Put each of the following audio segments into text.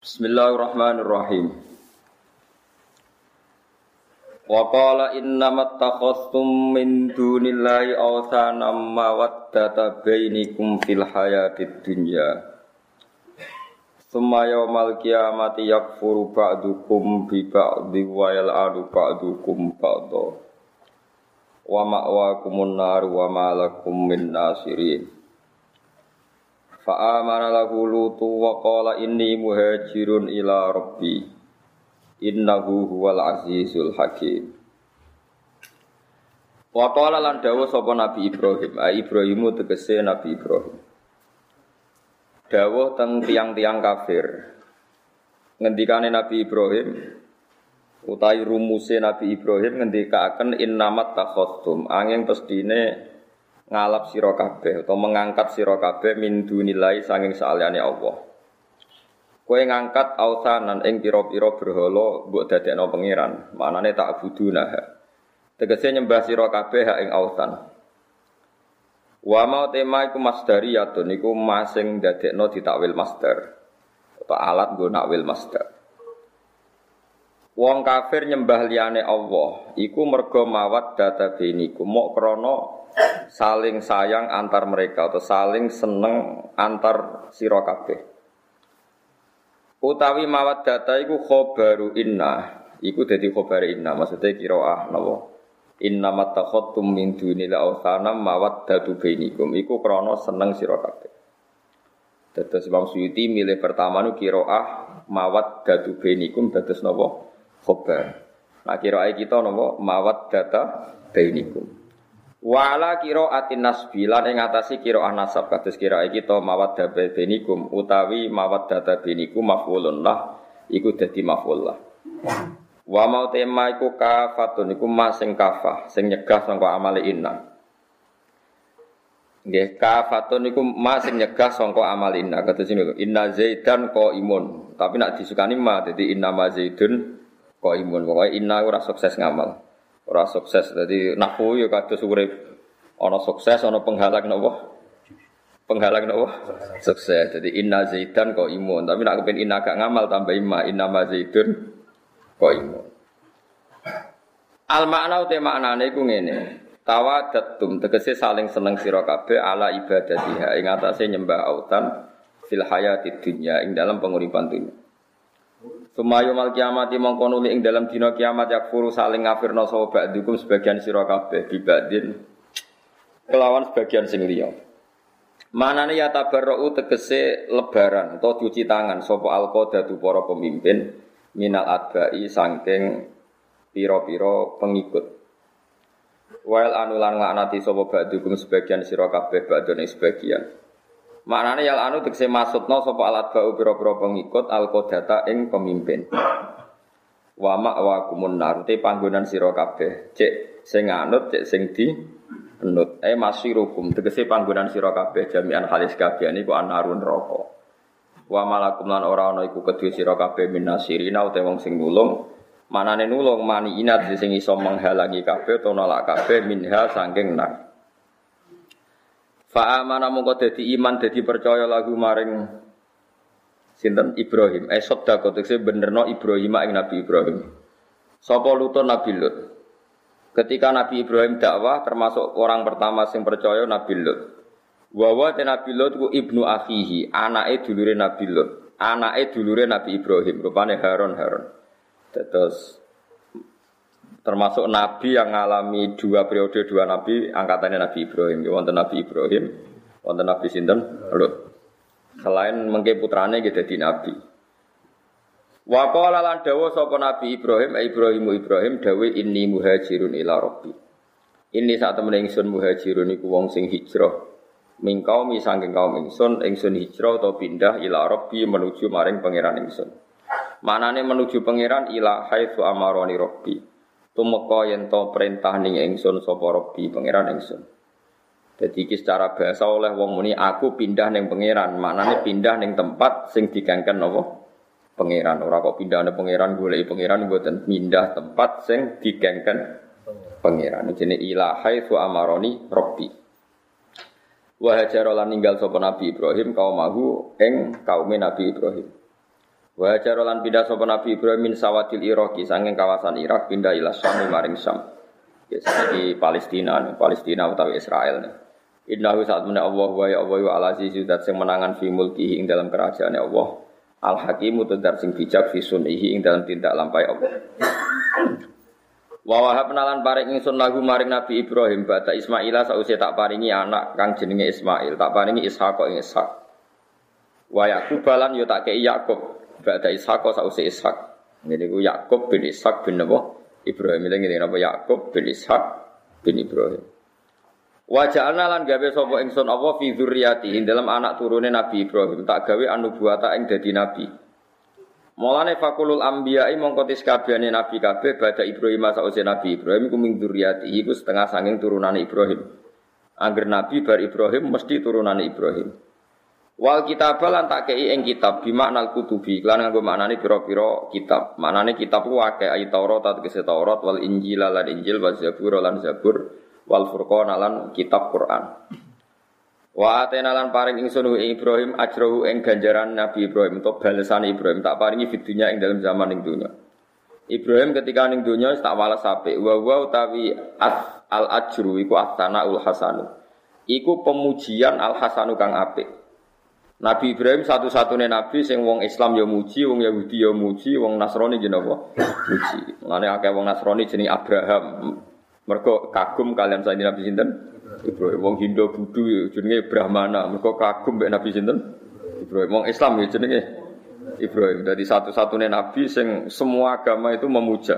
Bismillahirrahmanirrahim. Wa qala innamat takhastum min dunillahi awthanam mawaddata bainikum fil hayatid dunya. Summa yawmal qiyamati yakfuru ba'dukum bi ba'di wa yal'anu ba'dukum ba'da. Wa ma'wakumun nar wa ma lakum min nasirin. Fa'amana lahu lutu wa qala inni muhajirun ila rabbi. Innahu huwal azizul hakim. Wa qala lan dawuh sapa Nabi Ibrahim. A Ibrahimu tegese Nabi Ibrahim. Dawuh teng tiang-tiang kafir. Ngendikane Nabi Ibrahim utai rumuse Nabi Ibrahim ngendikaken innamat takhottum angin pestine ngalap sira kabeh atau mengangkat sira kabeh min dunilai sanging saliyane Allah. Kowe ngangkat ausanan ing pira-pira berhala mbok dadekno pangeran, manane tak buduna. Tegese nyembah sira kabeh hak ing ausan. Wa mau tema iku masdariyatun iku masing dadekno ditakwil masdar. Atau alat nggo nakwil masdar. Wong kafir nyembah liyane Allah, iku mergo mawat data beniku, mok krana saling sayang antar mereka atau saling seneng antar sira kabeh. Utawi mawat data iku khobaru inna, iku dadi khobar inna, maksudnya kiroah napa? Inna mattakhottum min dunil awsanam mawat datu bainikum, iku krana seneng sira kabeh. Dados Imam Suyuti milih pertama nu kiroah mawat datu bainikum dados napa? Khobar. Nah kiroah kita napa? Mawat data bainikum. Wala kiro atin nasbilan ing atasi kiro nasab kados kiro kita mawad dabe benikum utawi mawad data benikum mafulun lah iku dadi maful lah. Wa mau tema iku kafatun iku mas sing kafah sing nyegah sangka amale inna. Nggih kafatun iku mas sing nyegah sangka inna kados niku inna zaidan imun tapi nak disukani ma dadi inna ma zaidun imun pokoke inna ora sukses ngamal. Ora sukses. Jadi nahwu ya kados urip ana sukses ana penghalang napa? Penghalang napa? Sukses. Jadi inna zaidan kok imun. Tapi nak kepen inna gak ngamal tambah imma inna ma zaidun kok imun. Al makna ute maknane iku ngene. Tawadatum tegese saling seneng sira kabeh ala ibadatiha ing atase nyembah autan fil hayatid dunya ing dalam penguripan dunya. Sumayu mal kiamati mongko nuli ing dalam dina kiamat yakfuru saling ngafirna sapa ba'dukum sebagian sira kabeh bibadin kelawan sebagian sing liya. Manane ya tabarra'u tegese lebaran atau cuci tangan sapa alqadatu para pemimpin minal adbai saking pira-pira pengikut. Wail anulan laknati sapa ba'dukum sebagian sira kabeh ba'done sebagian. Maknane yal anu tegese maksudna sapa alat bau pira-pira pengikut al qadata ing pemimpin. Wa ma wa kumun nar te panggonan sira kabeh. Cek sing anut cek sing di anut. Eh masirukum tegese panggonan sira kabeh jami'an halis kabeh niku anarun neraka. Wa malakum lan ora ana iku kedue sira kabeh minasirina utawa wong sing nulung. Manane nulung mani inat sing iso menghalangi kabeh utawa nolak kabeh minha saking nar. Fa amana mongko dadi iman dadi percaya lagu maring sinten Ibrahim. Eh sedekah tekse benerno Ibrahim ing Nabi Ibrahim. Sapa lutun Nabi Lut. Ketika Nabi Ibrahim dakwah termasuk orang pertama sing percaya Nabi Lut. Wawa te Nabi Lut ku ibnu akhihi, anake dulure Nabi Lut. Anake dulure Nabi Ibrahim, rupane Harun Harun. Terus termasuk nabi yang mengalami dua periode dua nabi angkatannya Nabi Ibrahim. Wonten Nabi Ibrahim wonten Nabi sinten Lut. Selain mengke putrane gitu di nabi. Wa qala lan dawa sapa Nabi Ibrahim Ibrahimu Ibrahim dawe inni muhajirun ila rabbi. Ini saat temen ingsun muhajirun iku wong sing hijrah. Min kaum sangking kaum ingsun ingsun hijrah atau pindah ila rabbi menuju maring pangeran ingsun. Manane menuju pangeran ila haitsu amaroni rabbi tumeka yen to perintah ning ingsun sapa Rabbi pangeran ingsun. Jadi iki secara bahasa oleh wong muni aku pindah ning pangeran, maknane pindah ning tempat sing digangken napa? Pangeran. Ora kok pindah ning pangeran goleki pangeran mboten pindah tempat sing digangken pangeran. Jenenge ilahai su amaroni Rabbi. Wa hajara lan ninggal sapa Nabi Ibrahim kaum mahu ing kaume Nabi Ibrahim. Wa jarolan pindah sapa Nabi Ibrahim min sawatil Iraki sanging kawasan Irak pindah ila Syam maring Syam. Ya di Palestina, nih, Palestina utawi Israel nih. Innahu saat menak Allah wa ya Allah wa ala dat sing menangan fi mulkihi ing dalam kerajaan Allah. Al hakimu tudar sing bijak fi sunihi ing dalam tindak lampai Allah. Wa wahab penalan paring ingsun lahu maring Nabi Ibrahim bata Ismaila sause tak paringi anak kang jenenge Ismail, tak paringi Ishaq ing Ishaq. Wa Yakub balan yo tak kei Yakub Ba'da Ishaq sause Ishaq. Ini ku Yakub bin Ishaq bin Nabi Ibrahim ini ngene napa Yakub bin Ishaq bin Ibrahim. Wajah lan gawe sapa ingsun Allah fi dzurriyyatihi dalam anak turune Nabi Ibrahim tak gawe anubuwata ing dadi nabi. Mulane fakulul anbiya'i mongko tis kabehane nabi kabeh badha Ibrahim sause Nabi Ibrahim iku min dzurriyyatihi iku setengah sanging turunane Ibrahim. Angger nabi bar Ibrahim mesti turunane Ibrahim. Wal kitab lan tak kei ing kitab bimaknal kutubi lan nganggo maknane pira-pira kitab. Maknane kitab ku akeh ayat Taurat tegese Taurat wal Injil lan Injil wal Zabur lan Zabur wal Furqan lan kitab Quran. Wa atena lan paring ingsun ing Ibrahim ajrohu ing ganjaran Nabi Ibrahim untuk balasan Ibrahim tak paringi fitunya ing dalam zaman ing dunya. Ibrahim ketika ning dunya tak walas apik wa wa utawi al ajru iku ul hasanu. Iku pemujian al hasanu kang apik. Nabi Ibrahim satu-satunya nabi sing wong Islam ya muji, wong Yahudi ya muji, wong Nasrani jenenge apa? Muji. Mulane akeh wong Nasrani jenenge Abraham. Mergo kagum kalian saiki Nabi sinten? Ibrahim. Wong Hindu Buddha jenenge Brahmana. Mergo kagum mbek Nabi sinten? Ibrahim. Wong Islam ya jenenge Ibrahim. Jadi satu-satunya nabi sing semua agama itu memuja.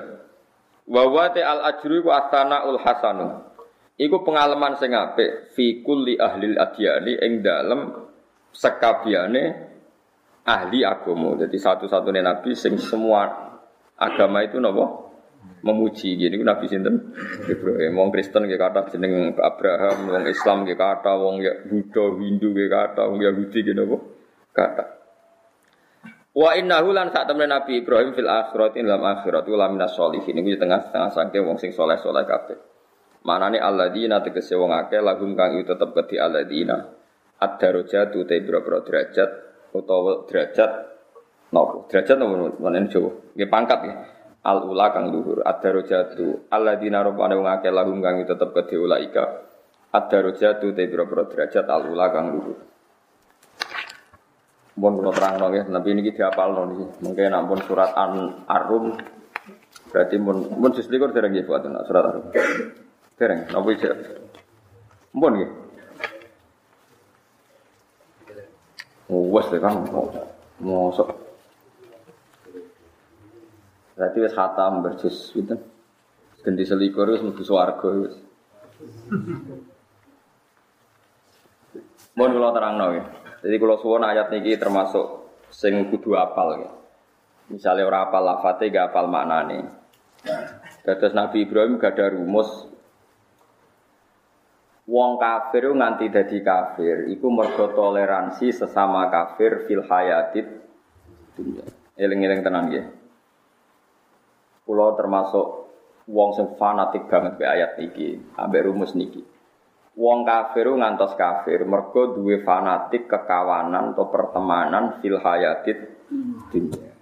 Wa wa al ajru wa ul hasanu. Iku pengalaman sing apik fi kulli ahli adyani ing dalem sekabiane ahli agama. Jadi satu-satunya nabi sing semua agama itu nopo? Memuji. Ku nabi sinten? Ibrahim. Wong Kristen ge kata jeneng Abraham wong Islam ge kata wong ya Buddha Hindu ge kata wong Yahudi ge nopo? Kata Wa innahu lan sak temen Nabi Ibrahim fil akhirat dalam akhirat wa minas sholihin. Iku tengah tengah sangke wong sing soleh-soleh kabeh. Manane alladzina tegese wong akeh lahum kang tetep kedhi alladzina ad-darajat utai boro-boro derajat utawa derajat nopo derajat nopo mana Jawa nggih pangkat ya al ula kang luhur ad-darajatu alladzina rabbana wong akeh lahum kang tetep kedhe ulaika ad-darajatu utai boro-boro derajat al ula kang luhur kalau terang dong ya, tapi ini kita apal dong nih. Mungkin ampun surat an arum, berarti mun mun sislikur dereng gitu surat arum. Nopo ijek. Mohon gitu. Wes deh kan, mosok. Berarti wes khatam berjus gitu. Ganti selikur wes mlebu swarga wes. Mohon kalau terang ya. Jadi kalau suwon ayat niki termasuk sing kudu apal ya. Misalnya orang apal lafate gak apal maknane. Dados Nabi Ibrahim gak ada rumus Wong kafir nganti dadi kafir iku mergo toleransi sesama kafir fil hayatid dunya. Eling-eling tenan nggih. Kula termasuk wong sing fanatik banget be ayat niki, ambek rumus niki. Wong kafir ngantos kafir mergo duwe fanatik kekawanan atau pertemanan fil hayatid dunya.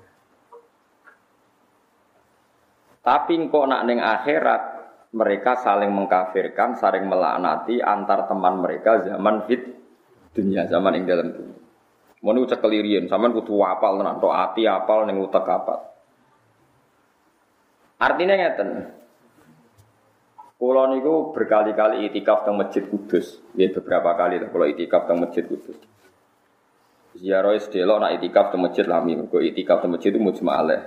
Tapi kok nak ning akhirat mereka saling mengkafirkan, saling melaknati antar teman mereka zaman fit dunia zaman yang dalam dunia. Mau nih ucap kelirian, zaman kudu apal tenan, to ati apal neng utak apal. Artinya ngeten. Kulo niku berkali-kali itikaf teng Masjid Kudus, ya beberapa kali lah kalau itikaf teng Masjid Kudus. Ziarah sedelok nak itikaf teng Masjid Lami, kok itikaf teng Masjid itu mujma'aleh.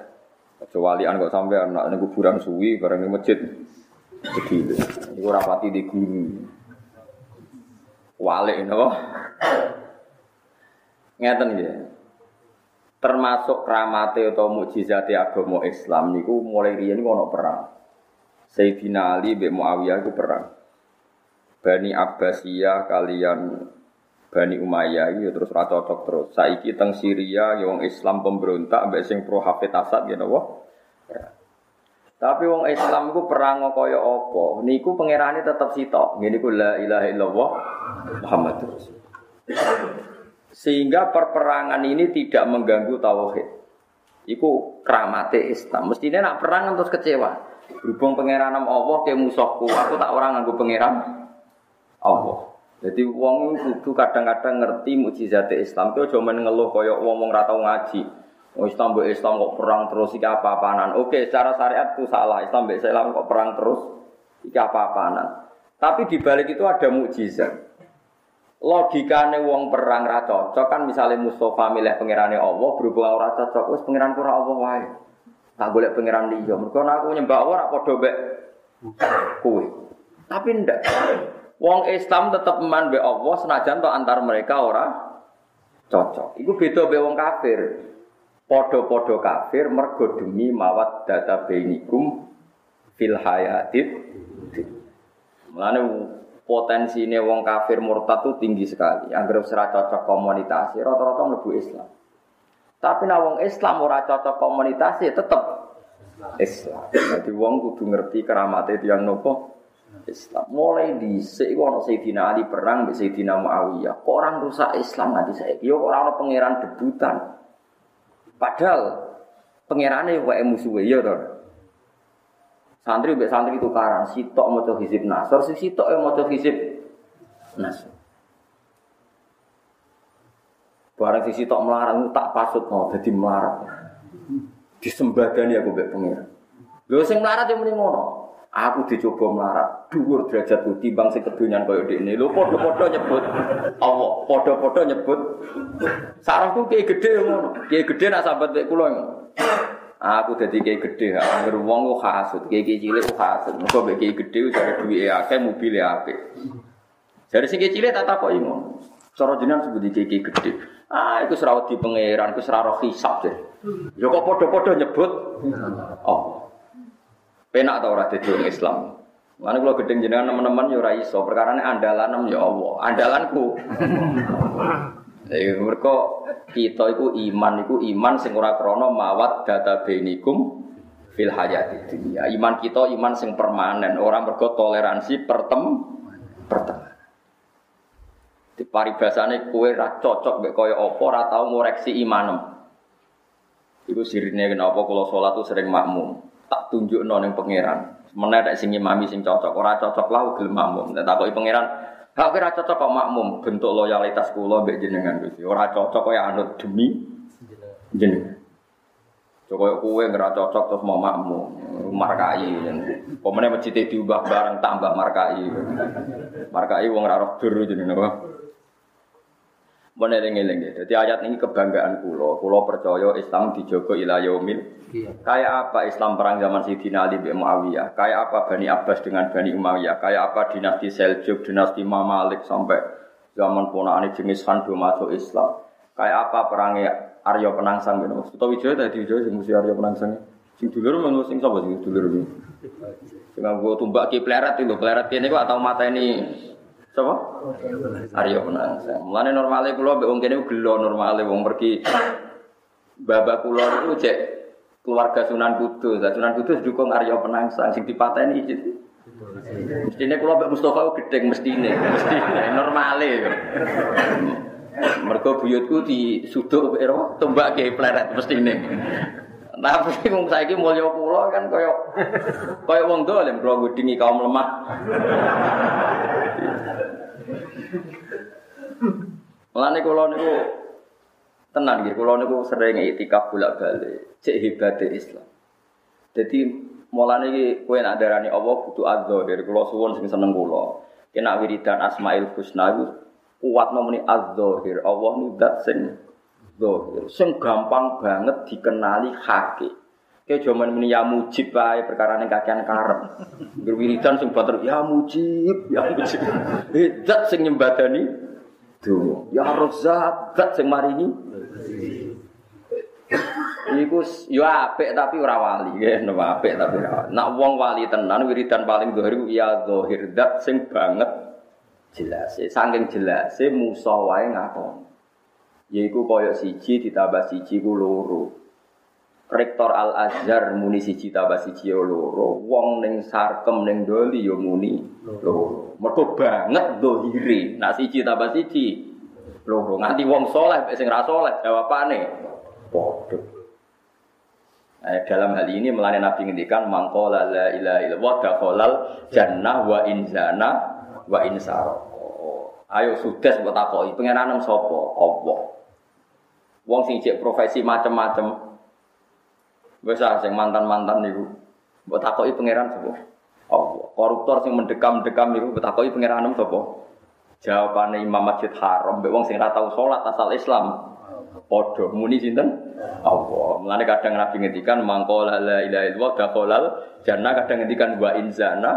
Kecuali an kok sampai anak kuburan suwi bareng masjid. Jadi itu rapati di guru. Walik napa? Ngeten nggih. Termasuk kramate atau mukjizate agama Islam niku mulai niku ana perang. Sayyidina Ali mbek Muawiyah iku perang. Bani Abbasiyah kalian Bani Umayyah ya terus ra cocok terus. Saiki teng Syria ya Islam pemberontak mbek pro Hafid Asad ya napa? Tapi wong Islam ku perang kaya apa? Niku pangerane tetep sitok. Ngene ku la ilaha illallah Muhammad Sehingga perperangan ini tidak mengganggu tauhid. Iku keramate Islam. Mestinya nak perang terus kecewa. Berhubung pangeran Allah ke musuhku, aku tak orang nganggo pangeran Allah. Jadi wong kudu kadang-kadang ngerti mukjizat Islam. Itu cuma ngeluh koyok wong wong ratau ngaji. Oh Islam be Islam kok perang terus iki apa-apaanan. Oke, secara syariat itu salah. Islam be Islam kok perang terus iki apa-apaanan. Tapi di balik itu ada mukjizat. Logikane wong perang ra cocok kan misalnya Mustafa milih pangerane Allah berhubung ora cocok wis pangeran ora Allah wae. Tak golek pangeran liya. Mergo aku nyembah Allah ora padha mek kowe. Tapi ndak. Wong Islam tetep iman be Allah senajan to antar mereka ora cocok. Iku beda be wong kafir. Podo-podo kafir mergo demi mawat data bainikum fil hayatid. Mulane potensi ini wong kafir murtad itu tinggi sekali. Angger ora cocok komunitas, rata-rata mlebu Islam. Tapi nak wong Islam ora cocok komunitas tetep Islam. Jadi wong kudu ngerti keramat itu yang nopo Islam. Mulai di iku ana Sayyidina Ali perang mbek Sayyidina Muawiyah. Kok orang rusak Islam nanti saya? Yo ora ana pangeran debutan. Padahal pangerane wae musuhe ya to. Santri mbek santri tukaran, sitok maca hizib nasr, si sitok yang maca hizib nasr. Barang si sitok melarang tak pasut mau jadi melarat. Disembadani aku mbek pangeran. Lho sing melarat yang ngono. Aku dicoba melarat, dhuwur derajatku timbang sing kedonyan koyo dekne. Lho padha-padha nyebut Allah, padha-padha nyebut sarangku kiai gede ngono. Kiai gede nak sahabat mek kula ngono. Aku dadi kiai gede, angger wong kok hasud, kiai cilik kok hasud. Muga mek kiai gede cari duwike akeh, mobil apik. Dari sing cilik tak takoki ngono. Cara jenengan sebut kiai kiai gede. Ah, iku serawat di pangeran, iku serawat hisab deh. Ya kok podo-podo nyebut Oh. Penak tau ora dadi wong Islam. Mana kalau gedeng jenengan teman-teman ya ora iso, perkarane andalan ya Allah, andalanku. Jadi mereka kita itu iman itu iman sing ora krana mawat data benikum fil hayati dunia. Iman kita iman sing permanen, orang mergo toleransi pertem pertem. Di paribasane kue ra cocok mbek kaya apa ora tau ngoreksi imanem. Iku sirine kenapa kalau sholat tuh sering makmum. Tak tunjuk ning pangeran. Menek sing imami sing cocok, ora cocok lah gelem makmum. Tak takoki pangeran, Hak kira cocok kok makmum bentuk loyalitas kula mbek jenengan Gusti. Ora cocok kaya anut demi jenengan. Coba kue nggak cocok terus mau makmum markai. Pemene masjid diubah bareng tambah markai. Markai wong roh dur jenenge apa? Meneling-eling. Jadi ayat ini kebanggaan kulo. Kulo percaya Islam dijogo ila yaumil. Iya. Kayak apa Islam perang zaman Sidina Ali bin Muawiyah? Kayak apa Bani Abbas dengan Bani Umayyah? Kayak apa dinasti Seljuk, dinasti Mamalik sampai zaman ponakane jenis Handu masuk Islam? Kayak apa perangnya Arya Penangsang gitu. Suto Wijaya tadi Wijaya sing mesti Arya Penangsang. Sing dulur menurut sing sapa sing dulur iki? Sing nggo tumbak ki pleret itu, pleret kene kok atau mata ini Sapa? Aryo Penangsang. Mulane normale kula mbek wong kene gelo normale wong pergi babak kula niku cek keluarga Sunan Kudus. Sunan Kudus dukung Aryo Penangsang sing dipateni iki. Mestine kula mbek Mustofa gedeng mestine, mestine normale. Mergo buyutku di suduk ero tombak ke pleret mestine. Tapi wong saiki mulya kula kan kaya kaya wong dolim kula ngudingi kaum lemah. Mulane kula niku tenan nggih, kula niku sering itikaf bolak-balik, cek hebate Islam. Jadi mulane iki kowe nek darani Allah adzza dari kula suwun sing seneng kula. Kena wiridan Asmaul Husna iku kuat nomeni adzahir. Allah nu zat sing zahir, sing gampang banget dikenali hakik. Kayak zaman ini ya mujib bae perkara ning kakean karep. Berwiridan sing bater ya mujib, ya mujib. Zat sing nyembadani donga. Ya Razzaq, zat sing maringi. Iku yo apik tapi ora wali, ya apik tapi ora. Nak wong wali tenan wiridan paling zahir ya zahir zat sing banget jelas. Saking jelas Musa wae ngakon. Yaiku koyok siji ditambah siji ku loro. Rektor Al Azhar muni siji tambah siji yo loro. Wong ning sarkem ning doli yo muni loro. Mergo banget dohire. Nak siji tambah siji loro. Nganti wong soleh sing ra soleh jawabane padha. Nah, dalam hal ini melalui Nabi ngendikan mangkola la ilaha illallah dakhalal jannah wa inzana wa insara. Ayo sudes buat takoki pangeran sapa? Allah. Wong sing profesi macam-macam. Wis ah, sing mantan-mantan niku. Mbok takoki pangeran sapa? Allah. Koruptor sing mendekam-mendekam niku mbok takoki pangeran sapa? Jawabane Imam Masjid Haram, mbek wong sing ora tau salat asal Islam. Padha muni sinten? Allah. Mulane kadang Nabi ngendikan mangkola la ilaha illallah dakhalal jannah kadang ngendikan wa inzana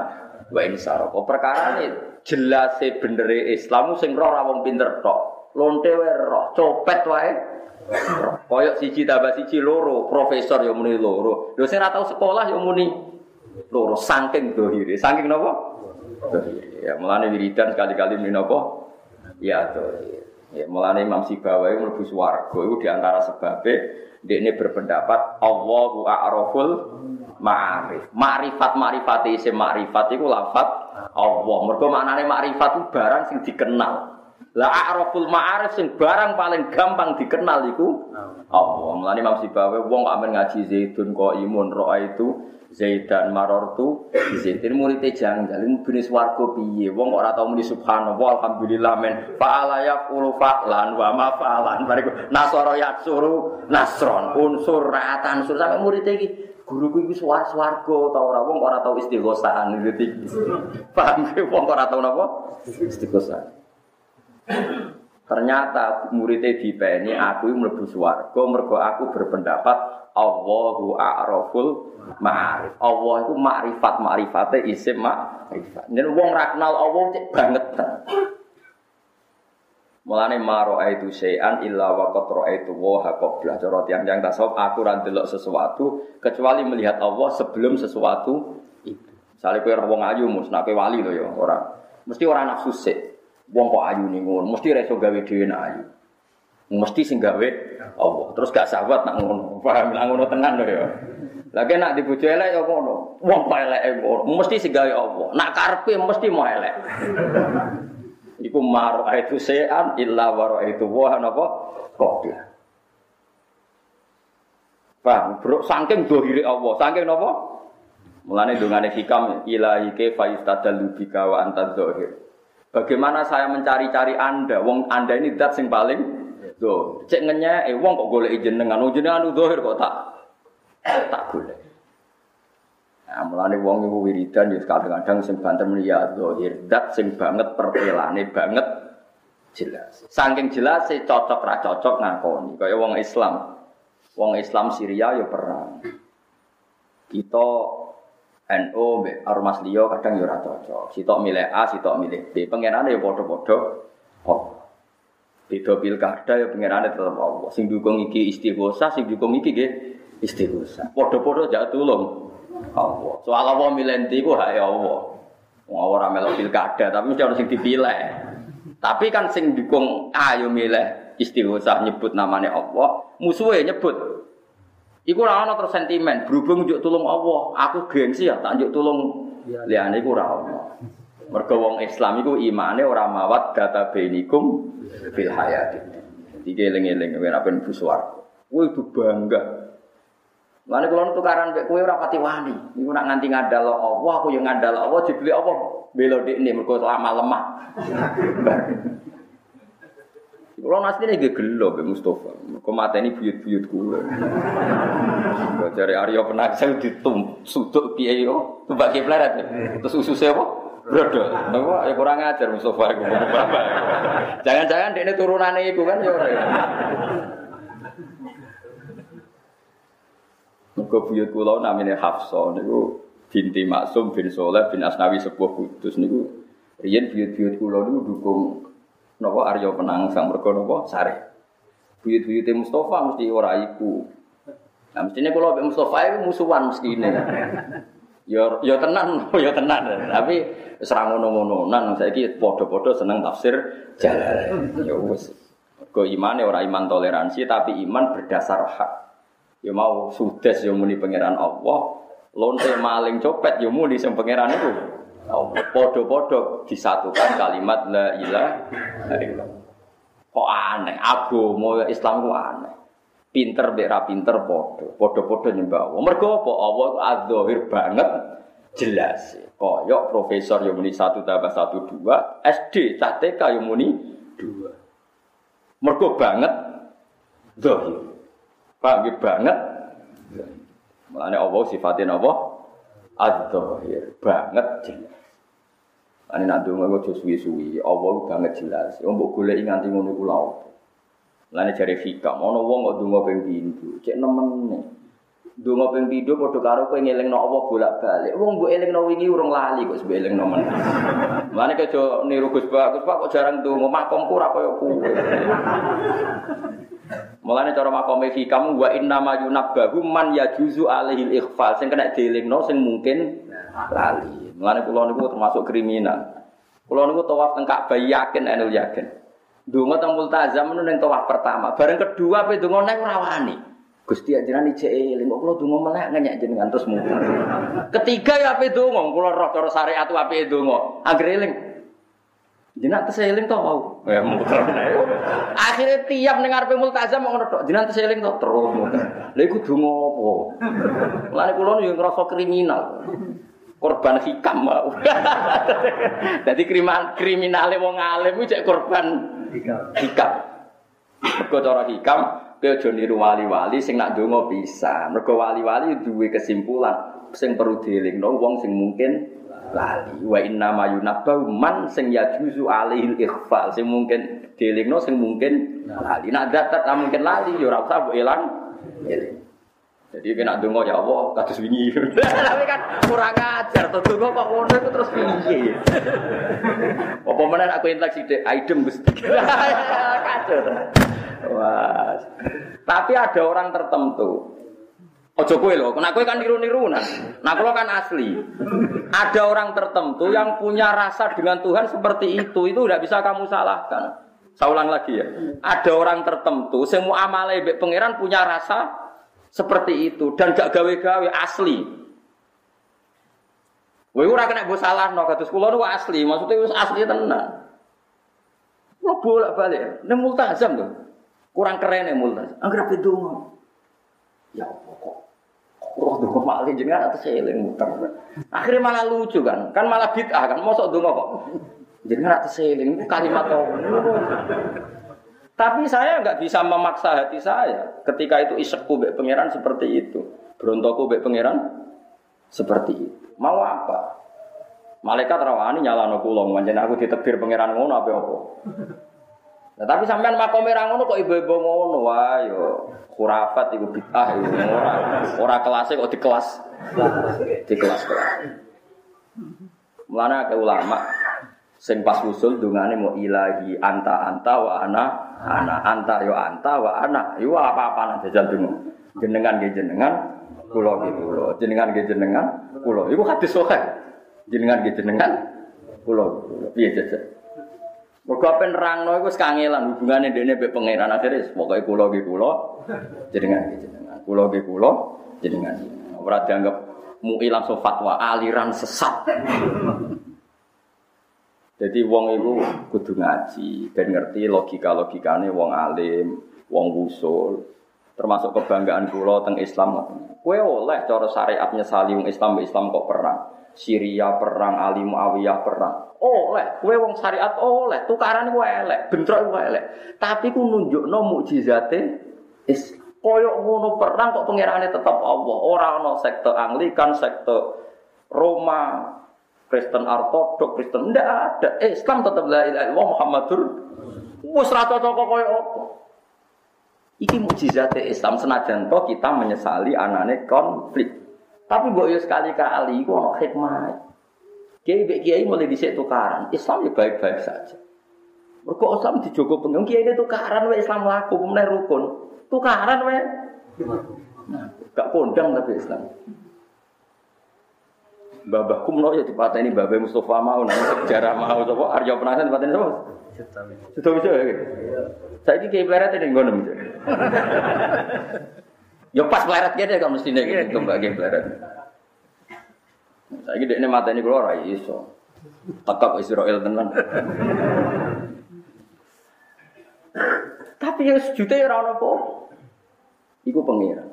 wa insara. Perkara ini jelas bener Islam sing roh wong pinter tok. Lonte wae roh, copet wae. Koyok siji tambah siji loro, profesor yang muni loro. Lho sing ora tau sekolah yang muni loro saking dohire. Saking napa? Dohire. Ya mulane wiridan sekali-kali muni napa? Ya dohire. Ya, mulane Imam Sibawa itu mlebu swarga itu di antara sebabnya dia ini berpendapat Allahu a'raful ma'arif. Ma'rifat ma'rifat isim ma'rifat itu lafat Allah. Mergo maknane ma'rifat itu barang sing dikenal. Lah a'raful ma'arif sing barang paling gampang dikenal iku Allah. Mulane Imam Sibawa wong kok ngaji Zaidun kok imun roa itu Zaidan marortu Zaidin muridnya janggal mungkin swarga piye. Wong kok ora tau muni subhanallah alhamdulillah men. Fa'ala yaqulu fa'lan wa ma fa'lan. Bariku nasara yaksuru nasron unsur ra'atan sur sampe muridnya iki guruku iki suar swarga ta ora? Wong ora tau istighosahan iki. Paham wong ora tau napa? Istighosahan Ternyata muridnya di ini aku mlebu swarga mergo aku berpendapat Allahu a'raful ma'arif. Allah itu makrifat makrifate isim makrifat. Yen wong ra kenal Allah cek banget. Mulane maro itu sayan illa qad raaitu wa qabla cara tiyang-tiyang tasawuf aku ra ndelok sesuatu kecuali melihat Allah sebelum sesuatu itu. Misalnya kowe wong ayu mus nek wali lho ya ora. Mesti ora nafsu sik. Wong kok ayu ning ngono, mesti ra iso gawe dhewe nak ayu. Mesti sing gawe Allah. Terus gak sahabat nak ngono. Paham nak ngono tenan lho ya. Lagi nak dibujuk elek ya ngono. Wong kok elek ngono, mesti sing gawe Allah. Nak karepe mesti mau elek. Iku mar itu sean illa wa itu wa napa qabla. Paham? Bro, saking dohiri Allah, saking napa? Mulane dongane hikam ilahi ke fa istadalu bika wa anta dzahir. Bagaimana saya mencari-cari Anda? Wong Anda ini dat sing paling do. Cek ngenya, eh wong kok golek jenengan, wong jenengan anu dohir kok tak tak golek. Nah, mulane wong iku wiridan ya kadang-kadang sing banter ya dohir, dat sing banget pertelane banget jelas. Saking jelas sih cocok ra cocok ngakoni. Kaya wong Islam. Wong Islam Syria ya perang. Kita Mbek ormas liya kadang ya ora cocok. Sitok milih A, sitok milih B. Pengenane ya padha-padha oh. Beda pilkada ya pengenane tetep Allah. Sing dukung iki istighosa, sing dukung iki nggih istighosa. Padha-padha jak tulung Allah. Soal Allah milih ndi ku hak Allah. Wong ora melok pilkada, tapi mesti sing dipilih. Tapi kan sing dukung A yo milih istighosa nyebut namanya Allah, musuhnya nyebut Iku ora ana terus sentimen, berhubung njuk tulung Allah, aku gengsi ya tak njuk tulung liyane iku ora ana. Mergo wong Islam iku imane ora mawat data bainikum fil hayati. Iki eling-eling ora ben buswar. Kowe itu bangga. Lane kula tukaran mek kowe ora pati wani. Iku nak nganti ngandal Allah, aku yang ngandal Allah dibeli Allah belo dekne mergo lama lemah. Kalau nasi ini gak gelo be Mustafa. Kau mata ini buyut-buyut kula. Kau cari Aryo saya ditum sudut kiai yo, tuh bagi peleret. Terus usus apa? Brodol. Apa ya kurang ajar Mustafa iku. Jangan-jangan ini turunannya itu kan ya ora. Mergo buyut kula namanya Hafsah niku binti Maksum bin Soleh bin Asnawi sebuah kudus niku riyen buyut-buyut kula niku dukung Nopo Aryo penang sang mergo nopo sare. Buyut-buyute Mustafa mesti ora iku. Nah mestinya kalau Mbak Mustafa itu musuhan mesti ini. Yo yo tenan, yo tenan. Tapi serang ngono-ngononan saiki padha-padha seneng tafsir jalan. Yo wis. Kok imane ora iman toleransi tapi iman berdasar hak. Yo mau sudes yo muni pangeran Allah, lonte maling copet yo muni sing pangeran itu. Podo-podo disatukan kalimat la ilaha illallah. Kok aneh, agama Islam ku aneh. pinter mbek ra pinter padha. Padha-padha nyembah Allah. Mergo apa? Allah adzahir banget jelas. Koyok profesor yang muni satu tambah satu dua, SD cah TK yang muni dua. Mergo banget zahir. Paham ya? banget. Mulane Allah sifatnya apa? Adzahir banget jelas. Ane nak donga kok suwi-suwi, Allah banget jelas. Wong mbok golek nganti ngono iku lha opo. Lane jare hikam, ana wong kok donga ping pindho, cek nemen. Donga ping pindho padha karo kowe ngelingno Allah bolak-balik. Wong mbok elingno wingi urung lali kok sebab elingno men. Lane kejo niru Gus Pak, Pak kok jarang donga, makomku ora koyo kowe. Mulane cara makome hikam wa inna ma yunabbahu man yajuzu alaihi ikhfal sing kena dielingno sing mungkin lali. Mulane kula niku termasuk kriminal. Kula niku tawaf teng Ka'bah yakin enul yakin. Donga teng multazam ning tawaf pertama. Bareng kedua pe donga nek ora wani. Gusti ajaran ijek eling kok kula donga melek ngenyek jenengan terus muter. Ketiga ya ape donga, kula roh cara syariat ape donga. Anggere eling. Jenengan tes eling to mau. Ya muter. Akhirnya tiap ning arepe multazam ngono tok. Jenengan tes eling to terus muter. Lha iku donga apa? Mulane kula yo ngrasa kriminal korban hikam mau. Jadi kriminal kriminale wong alim cek korban hikam. Mergo cara hikam kowe aja niru wali-wali sing nak donga bisa. Mergo wali-wali duwe kesimpulan sing perlu dielingno wong sing mungkin lali. Wa inna ma yunabbahu man sing yajuzu alaihi ikhfal sing mungkin dielingno sing mungkin lali. Nak datat mungkin lali ya ora usah mbok elang. Jadi kena dungo ya Allah, kados wingi. Tapi kan kurang ajar, tuh dungo kok ngono itu terus piye. Apa mana aku intak sithik, aidem Gusti. Kacau. Wah. Tapi ada orang tertentu. Ojo kowe lho, kena kowe kan niru-niru nah. Nah, kalau kan asli. Ada orang tertentu yang punya rasa dengan Tuhan seperti itu, itu tidak bisa kamu salahkan. Saya ulang lagi ya. Ada orang tertentu, semua amale pangeran punya rasa seperti itu dan gak gawe-gawe asli. Kowe ora kena mbok salahno kados kula niku asli, maksudnya wis asli tenan. Kula bolak-balik, nek multazam lho. Kurang keren ya multazam. Angger ape donga. Ya apa kok roh donga malah jenengan eling muter. Akhirnya malah lucu kan, kan malah bid'ah kan, mosok donga kok. Jenengan atas eling kalimat? Tapi saya nggak bisa memaksa hati saya ketika itu isekku bek pangeran seperti itu, berontokku bek pangeran seperti itu. Mau apa? Malaikat rawani nyala no manjen aku ditekdir pangeran ngono apa apa. Nah, tapi sampean makom merah ngono kok ibu-ibu ngono, wah yo khurafat ibu bid'ah ibu ora. Ora kelasnya kok di kelas di kelas. Kelas. Mulane ke ulama sing pas usul dungane mau ilahi anta anta wa ana ana anta yo anta wa ana. Yo apa-apa nang jajal dungo. Jenengan nggih jenengan kula nggih kula. Jenengan nggih jenengan kula. Iku hadis sahih jenengan nggih jenengan kula. Piye jajal Mergo nerangno iku wis kangelan hubungane dene mbek pangeran akhire pokoke kula nggih kula jenengan nggih jenengan kula nggih kula jenengan ora dianggap mui langsung fatwa aliran sesat Jadi wong itu kudu ngaji, ben ngerti logika-logikane wong alim, wong usul. Termasuk kebanggaan kula teng Islam. Kue oleh cara syariatnya saling Islam Islam kok perang. Syria perang, Ali Muawiyah perang. Oleh, kue wong syariat oleh, tukaran iku elek, bentrok iku elek. Tapi ku nunjukno mukjizate Islam. Koyok ngono perang kok pangerane tetap Allah. Ora ana sekte Anglikan, sekte Roma, Kristen ortodok, Kristen ndak ada. Islam tetap la ilaha illallah Muhammadur wis ra cocok koyo apa. Iki mukjizat Islam senajan kita menyesali anane konflik. Tapi mbok yo sekali-kali iku ono hikmah. Kiai mbek kiai mulai dhisik tukaran. Islam ya baik-baik saja. Mergo Islam dijogo pengen kiai ini tukaran wae Islam laku pemenang rukun. Tukaran wae. Nah, gak kondang tapi Islam. Babah kumno ya dipatah ini Babah Mustafa mau nang sejarah mau coba Arya penasaran dipatah ini Sudah bisa ya. Saya ini kayak peleret ini ngono. Ya pas peleret dia kan mesti nih gitu mbak game peleret. Saya ini ini mata ini keluar iso. Tekap Israel tenan. Tapi ya sejuta ya orang apa. iku pangeran.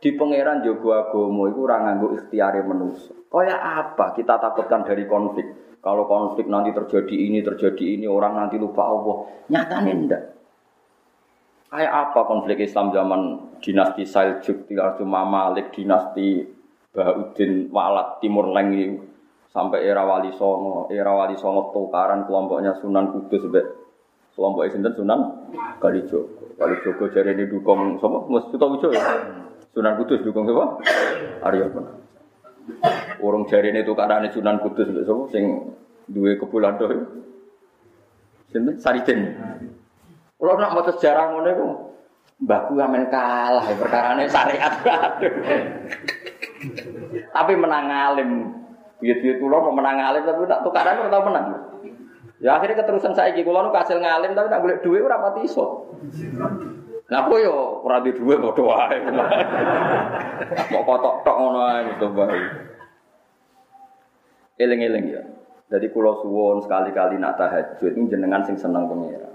Di pangeran jogo agomo iku ora nganggo ikhtiare manusia. Kaya apa kita takutkan dari konflik? Kalau konflik nanti terjadi ini, terjadi ini, orang nanti lupa Allah. Nyatanya enggak. Kayak apa konflik Islam zaman dinasti Saljuk, dinasti Malik, dinasti Bahuddin Walat Timur Leng ini sampai era Wali Songo, era Wali Songo tukaran kelompoknya Sunan Kudus sampai kelompok sinten Sunan Kalijogo. Kalijogo jari ini dukung sama Mas Sutowijo ya. Sunan Kudus dukung siapa? Arya pun. Orang jari ini tukaran Sunan Kudus sampai siapa? Sing dua kebulan doh. Sinten Sariden. Kalau nak mau sejarah ngono itu, mbahku amen kalah ya perkara ini syariat. tapi menang alim. Gitu itu loh mau menang alim tapi tak tukaran kita menang. Ya akhirnya keterusan saya gitu, kalau kasil ngalim tapi nak boleh duit ora pati iso. Aku yo ora di duit bodoh wae. Mau kotok tok ngono ae gitu bae. Eling-eling ya. Jadi kulo suwon sekali-kali nak tahajud ini jenengan sing seneng pengiran.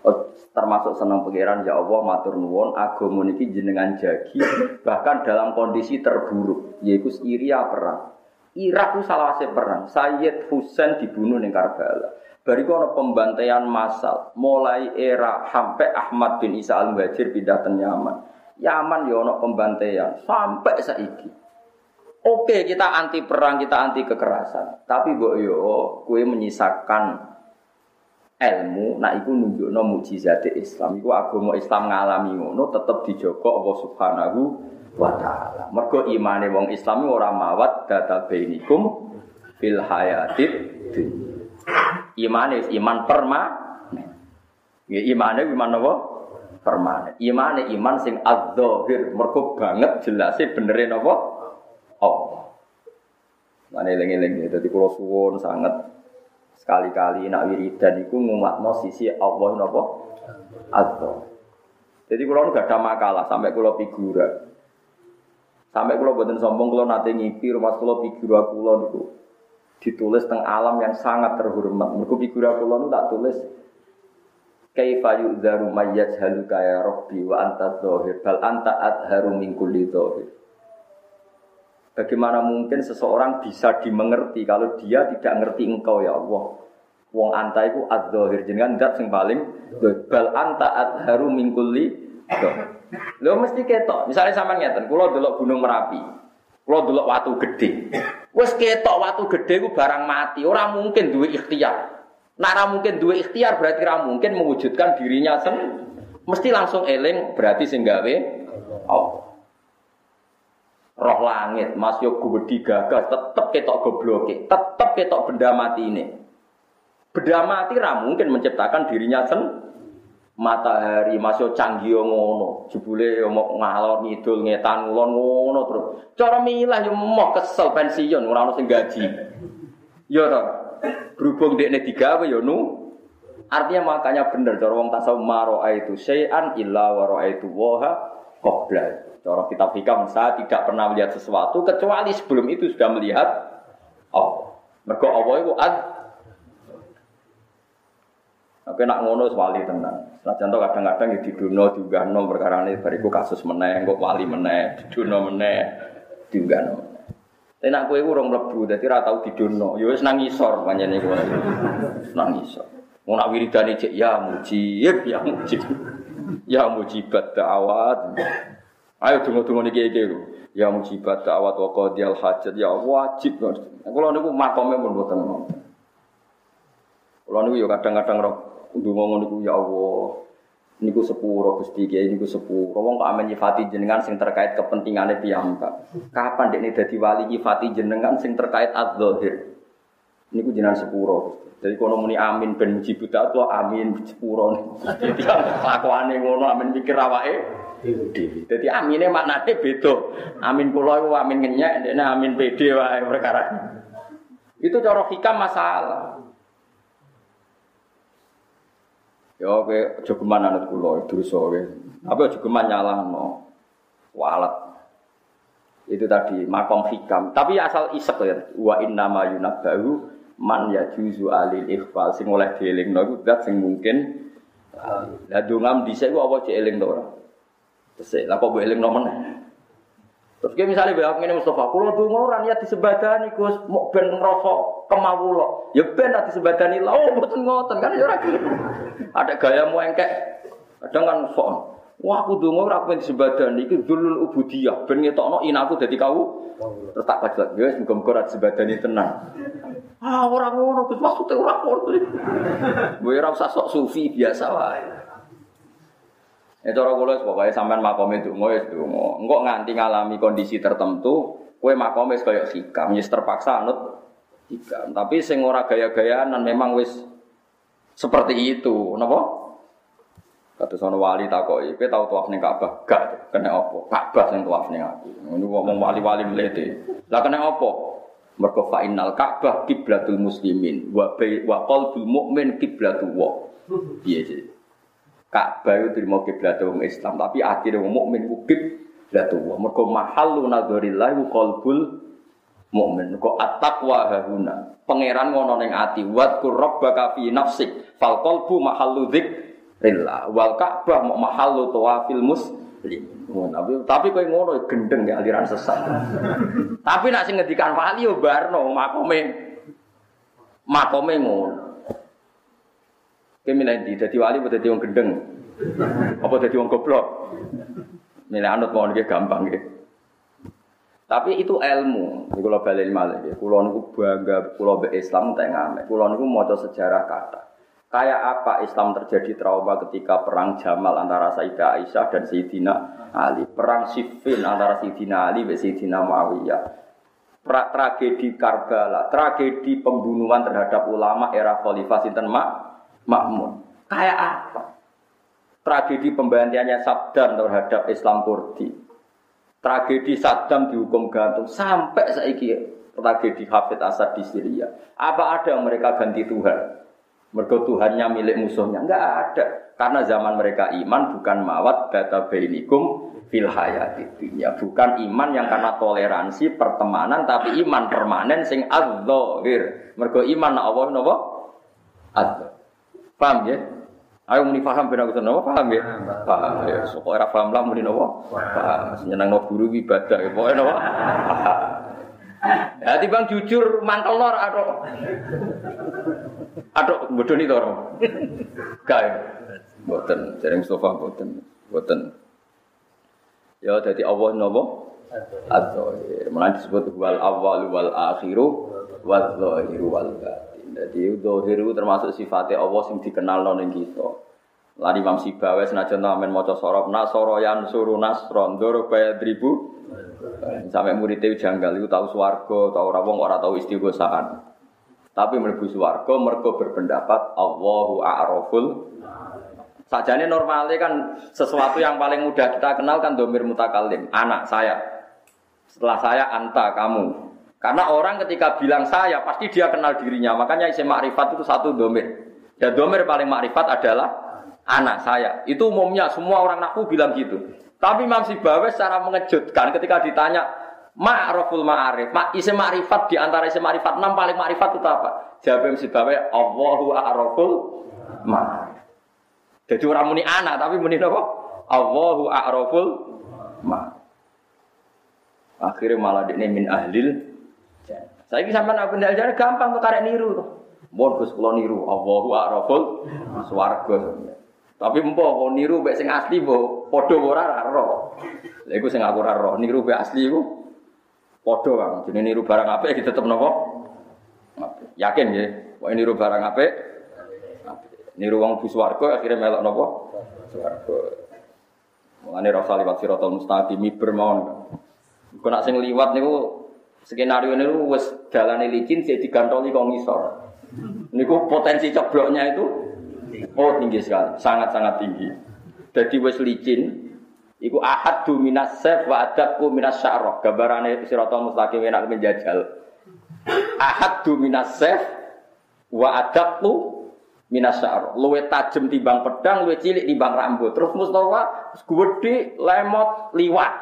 Oh, termasuk senang pangeran ya Allah matur nuwun agama niki jenengan jagi bahkan dalam kondisi terburuk yaitu Syria perang. Irak itu salah perang. Sayyid Husain dibunuh di Karbala. Bariku ada pembantaian massal mulai era sampai Ahmad bin Isa al Muhajir pindah ke Yaman. Yaman ya ada pembantaian sampai saiki. Oke, kita anti perang, kita anti kekerasan. Tapi mbok yo kue menyisakan ilmu nak iku nunjukno mukjizat Islam iku agama Islam ngalami ngono tetep dijaga Allah Subhanahu wa taala. Mergo imane wong Islam ora mawat data bainikum fil hayatid dunya. Imane iman perma Ya imane iman apa? Permanen. Imane iman sing adzahir, mergo banget jelase benere napa? Allah. Mane eling-eling dadi kula suwun sangat Sekali-kali nak wiridan iku ngumatno sisi Allah napa? Allah. Jadi kalau nggak ada makalah sampai kalau figura. Sampai kalau buatan sombong kalau nanti ngipi rumah kalau figura kalau itu ditulis tentang alam yang sangat terhormat. Mereka figura kalau itu tak tulis Kaifa yu'dharu mayyaj halu kaya rabbi wa anta dhahir bal anta adharu min. Bagaimana mungkin seseorang bisa dimengerti kalau dia tidak ngerti engkau ya Allah? Wong anta iku adzahir jenengan zat sing paling bal anta adharu min kulli Lho mesti ketok. Misalnya sama ngeten, kula delok Gunung Merapi. Kula delok watu gede. Wes ketok watu gede ku barang mati, ora mungkin duwe ikhtiar. Ora mungkin duwe ikhtiar berarti ora mungkin mewujudkan dirinya sen mesti langsung eling berarti sing gawe roh langit, Mas yo gede gagas, tetep ketok gobloke, tetep ketok benda mati ini. Benda mati ra mungkin menciptakan dirinya sen matahari masih canggih ngono, jebule yo mau ngalor ngidul ngetan ngulon ngono terus. Cara milah yo mau kesel pensiun ora ono gaji. Yo to. Berhubung dekne digawe yo nu Artinya makanya bener cara wong tasawuf maro itu syai'an illa wa itu waha qabla. Cara kitab hikam saya tidak pernah melihat sesuatu kecuali sebelum itu sudah melihat Allah. Mergo Allah itu ad Oke nak ngono wali tenan. Nah contoh kadang-kadang di duno juga no perkara ini bariku kasus meneh, kok wali meneh, di duno meneh, juga no. Tapi nak kue urung lebu, jadi rata tau di duno. Yo wis nangisor panjene kowe. Nangisor. Mau nak wiridane cek ya mujib, ya mujib. Ya mujibat da'awat. Ayo tunggu-tunggu nih kayak Ya mujibat da'wat wa qadiyal hajat ya wajib. Kalau niku makome pun boten. Kalau niku ya kadang-kadang roh ndonga niku ya Allah. Niku sepuro Gusti Kiai niku sepuro. Wong kok amen nyifati jenengan sing terkait kepentingane piyambak. Kapan dekne dadi wali nyifati jenengan sing terkait adzahir. Niku jenengan sepuro Jadi kalau muni amin ben mujibut atau amin sepuro. Jadi kelakuane ngono amin mikir awake Jadi amine maknane beda. Amin kula iku amin ngenyek, ndekne amin pede wae perkara. Itu cara hikam masalah. Ya oke, aja geman kula dosa kowe. Apa aja geman nyalahno. Walat. Itu tadi makom hikam. Tapi asal isek ya. Wa inna ma yunabbahu man yajuzu alil ikhfal sing oleh dielingno iku sing mungkin Lah dongam dhisik ku apa cek eling to ora? Tesih, lah kok eling nomen. Terus kayak misalnya bapak ini Mustafa, kalau tuh ngoran ya disebadani Gus, mau ben ngerasa kemawulo, ya ben nanti disebadani lah, oh betul ngoten kan ya gitu. Ada gaya mau engkek, kadang kan sok. Wah aku dungo ora ben disebadani iku dulul ubudiyah, ben ngetokno inaku dadi kau. Terus tak pajak, ya muga-muga ora disebadani tenang. Ah orang ngono Gus, maksudnya ora ngono. Gue ora sok sufi biasa wae. Ya cara kula pokoke sampean makome donga ya donga. Engko nganti ngalami kondisi tertentu, kowe makome wis kaya hikam, wis terpaksa anut hikam. Tapi sing ora gaya-gayaan memang wis seperti itu, napa? Kata sono wali takoki, kowe tau tuaf ning Ka'bah? Gak, kena apa? Ka'bah sing tuaf ning aku. Ini ngomong wali-wali mlete. Lah kena apa? Mergo fa innal Ka'bah kiblatul muslimin wa wa qalbul mukmin kiblatu wa. Piye sih? Ka'bah itu terima kiblat wong Islam, tapi akhirnya wong mukmin ku kiblat wong. Mergo mahallu nadzarillah ku qalbul mukmin. Mergo at-taqwa hahuna. Pangeran ngono ning ati, wa rabbaka fi nafsik. Fal qalbu mahallu dzikrillah. Wal Ka'bah mahallu tawafil muslim. Tapi tapi kowe ngono gendeng ya aliran sesat. tapi nak sing ngendikan wali yo barno makome makome ngono. Kowe milih di dadi wali apa dadi wong gendeng? Apa dadi wong goblok? Milih anut mau nggih gampang nggih. Tapi itu ilmu. Ini kalau balik malah ya. Kulo niku bangga kulo be Islam tak ngamek. Kulo niku sejarah kata. Kayak apa Islam terjadi trauma ketika perang Jamal antara Sayyidah Aisyah dan Sayyidina Ali. Perang Siffin antara Sayyidina Ali dan Sayyidina Muawiyah. Pra tragedi Karbala, tragedi pembunuhan terhadap ulama era Khalifah Sinten Mak makmun. Kayak apa? Tragedi pembantiannya Sabdan terhadap Islam Kurdi. Tragedi Saddam dihukum gantung sampai saiki tragedi Hafid Asad di Syria. Apa ada yang mereka ganti Tuhan? Mergo Tuhannya milik musuhnya. Enggak ada. Karena zaman mereka iman bukan mawat data bainikum fil hayati dunia. Bukan iman yang karena toleransi pertemanan tapi iman permanen sing adzahir. Mergo iman Allah napa? Adzahir. Paham ya? Ayo muni paham ben aku seneng paham ya? Paham ya. Sok ora paham lah muni napa? Paham. Nyenengno guru ibadah ya pokoke napa? Ya bang jujur mantel lor atau atau bodoni to ora? Ya. Mboten, jareng sofa mboten. Mboten. Ya dadi Allah napa? Adzahir. Mulane disebut wal awal wal akhiru wal zahiru wal batin. Jadi dohir itu termasuk sifatnya Allah yang dikenal ning kita. Lari Imam Sibawa senajan amen maca sorop nasoro suruh nasron doro ribu. Sampai muridnya janggal itu tahu swargo, tahu rawong orang tahu istighosaan. Tapi mlebu swargo mergo berpendapat Allahu a'raful Sajane normalnya kan sesuatu yang paling mudah kita kenal kan domir mutakalim, anak saya. Setelah saya anta kamu. Karena orang ketika bilang saya, pasti dia kenal dirinya. Makanya isim makrifat itu satu domir. Ya domir paling makrifat adalah anak saya. Itu umumnya semua orang naku bilang gitu. Tapi Imam Sibawe secara mengejutkan ketika ditanya ma'raful ma'arif, ma isim makrifat di antara isim makrifat enam paling makrifat itu apa? Jawab Imam Sibawe, Allahu a'raful ma'arif. Jadi orang muni anak tapi muni apa? Allahu a'raful ma'arif. Akhirnya malah ini min ahlil saya ini sampai nak benda ajar gampang tuh karek niru tuh. Mohon Gus kula niru Allahu a'raful swarga. Tapi empo kok niru mek sing asli mbok padha ora ora. Lha iku sing aku ora roh, niru mek asli iku padha Kang. Jenenge niru barang apik tetep napa? Yakin nggih, kok niru barang apik? Niru wong bu swarga akhirnya melok napa? Swarga. Mulane rasa liwat siratal mustaqim bermawon. Kok nak sing liwat niku Skenario ini wes jalan licin sih digantoli kok ngisor. Niku potensi cebloknya itu oh tinggi sekali, sangat-sangat tinggi. Jadi wes licin, iku ahad du minas sef wa adabku minas sya'roh. Gambarannya sirotol mustaqim enak menjajal. Ahad du minas sef wa adabku minas sya'ar. Luwe tajem timbang pedang, luwe cilik timbang rambut. Terus Mustafa gede lemot liwat.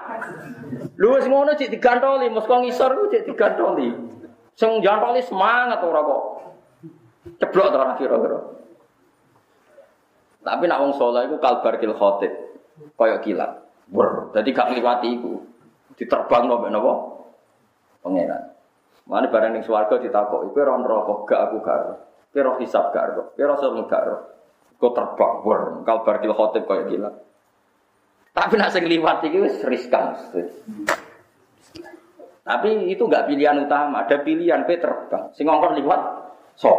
Lu wis ngono cek digantoli, Mustafa ngisor ku cek digantoli. Sing jantoli semangat ora kok. Ceblok ora kira-kira. Tapi nak wong saleh iku kalbar kil khotib, kaya kilat. Wer, dadi gak ngliwati iku. Diterbang nopo napa? Pangeran. Mana barang ning swarga ditakok, iku ora neraka, gak aku gak ora hisab gak. Kowe ora semu gak ero. Kok terbang, wer, kalbar kil khotib kaya gila. Tapi nak sing liwat iki wis riskan. Tapi itu enggak pilihan utama, ada pilihan kowe terbang. Sing ngongkon liwat sop.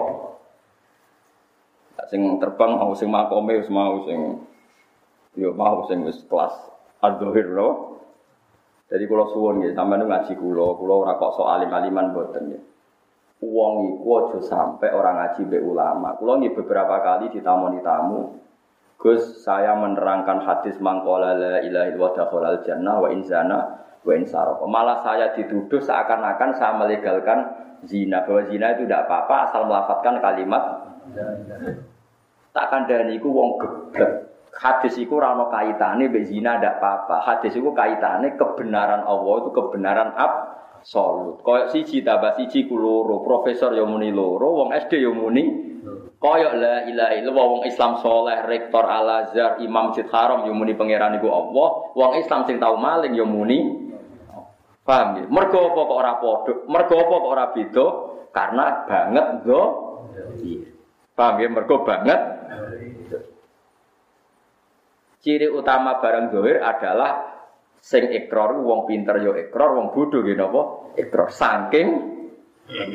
Sing terbang mau sing makome mau sing yo mau sing wis kelas adzhir lho. Jadi kalau suwon nggih, sampeyan ngaji kula, kula ora kok sok alim-aliman mboten nggih. Wong iku aja sampai orang ngaji be ulama. Kula nggih beberapa kali ditamoni tamu. Gus, saya menerangkan hadis mangkola la ilaha illallah jannah wa insana wa insaroko. Malah saya dituduh seakan-akan saya melegalkan zina. Bahwa zina itu tidak apa-apa asal melafatkan kalimat tak kandani iku wong geblek hadis itu rano kaitane mbek zina ndak apa-apa. Hadis itu kaitane kebenaran Allah itu kebenaran absolut. Koyok siji tambah siji ku loro, profesor yo muni loro, wong SD yo muni koyok la ilaha illallah wong Islam soleh, rektor Al Azhar, Imam Masjid Haram yo muni pangeran iku Allah, wong Islam sing tau maling yo muni Paham ya? Mergo apa kok ora padha? Mergo apa kok ora beda? Karena banget go. Paham ya? Mergo banget Ciri utama barang dohir adalah sing ikrar wong pinter yo ikrar, wong bodoh gitu napa? Ikrar saking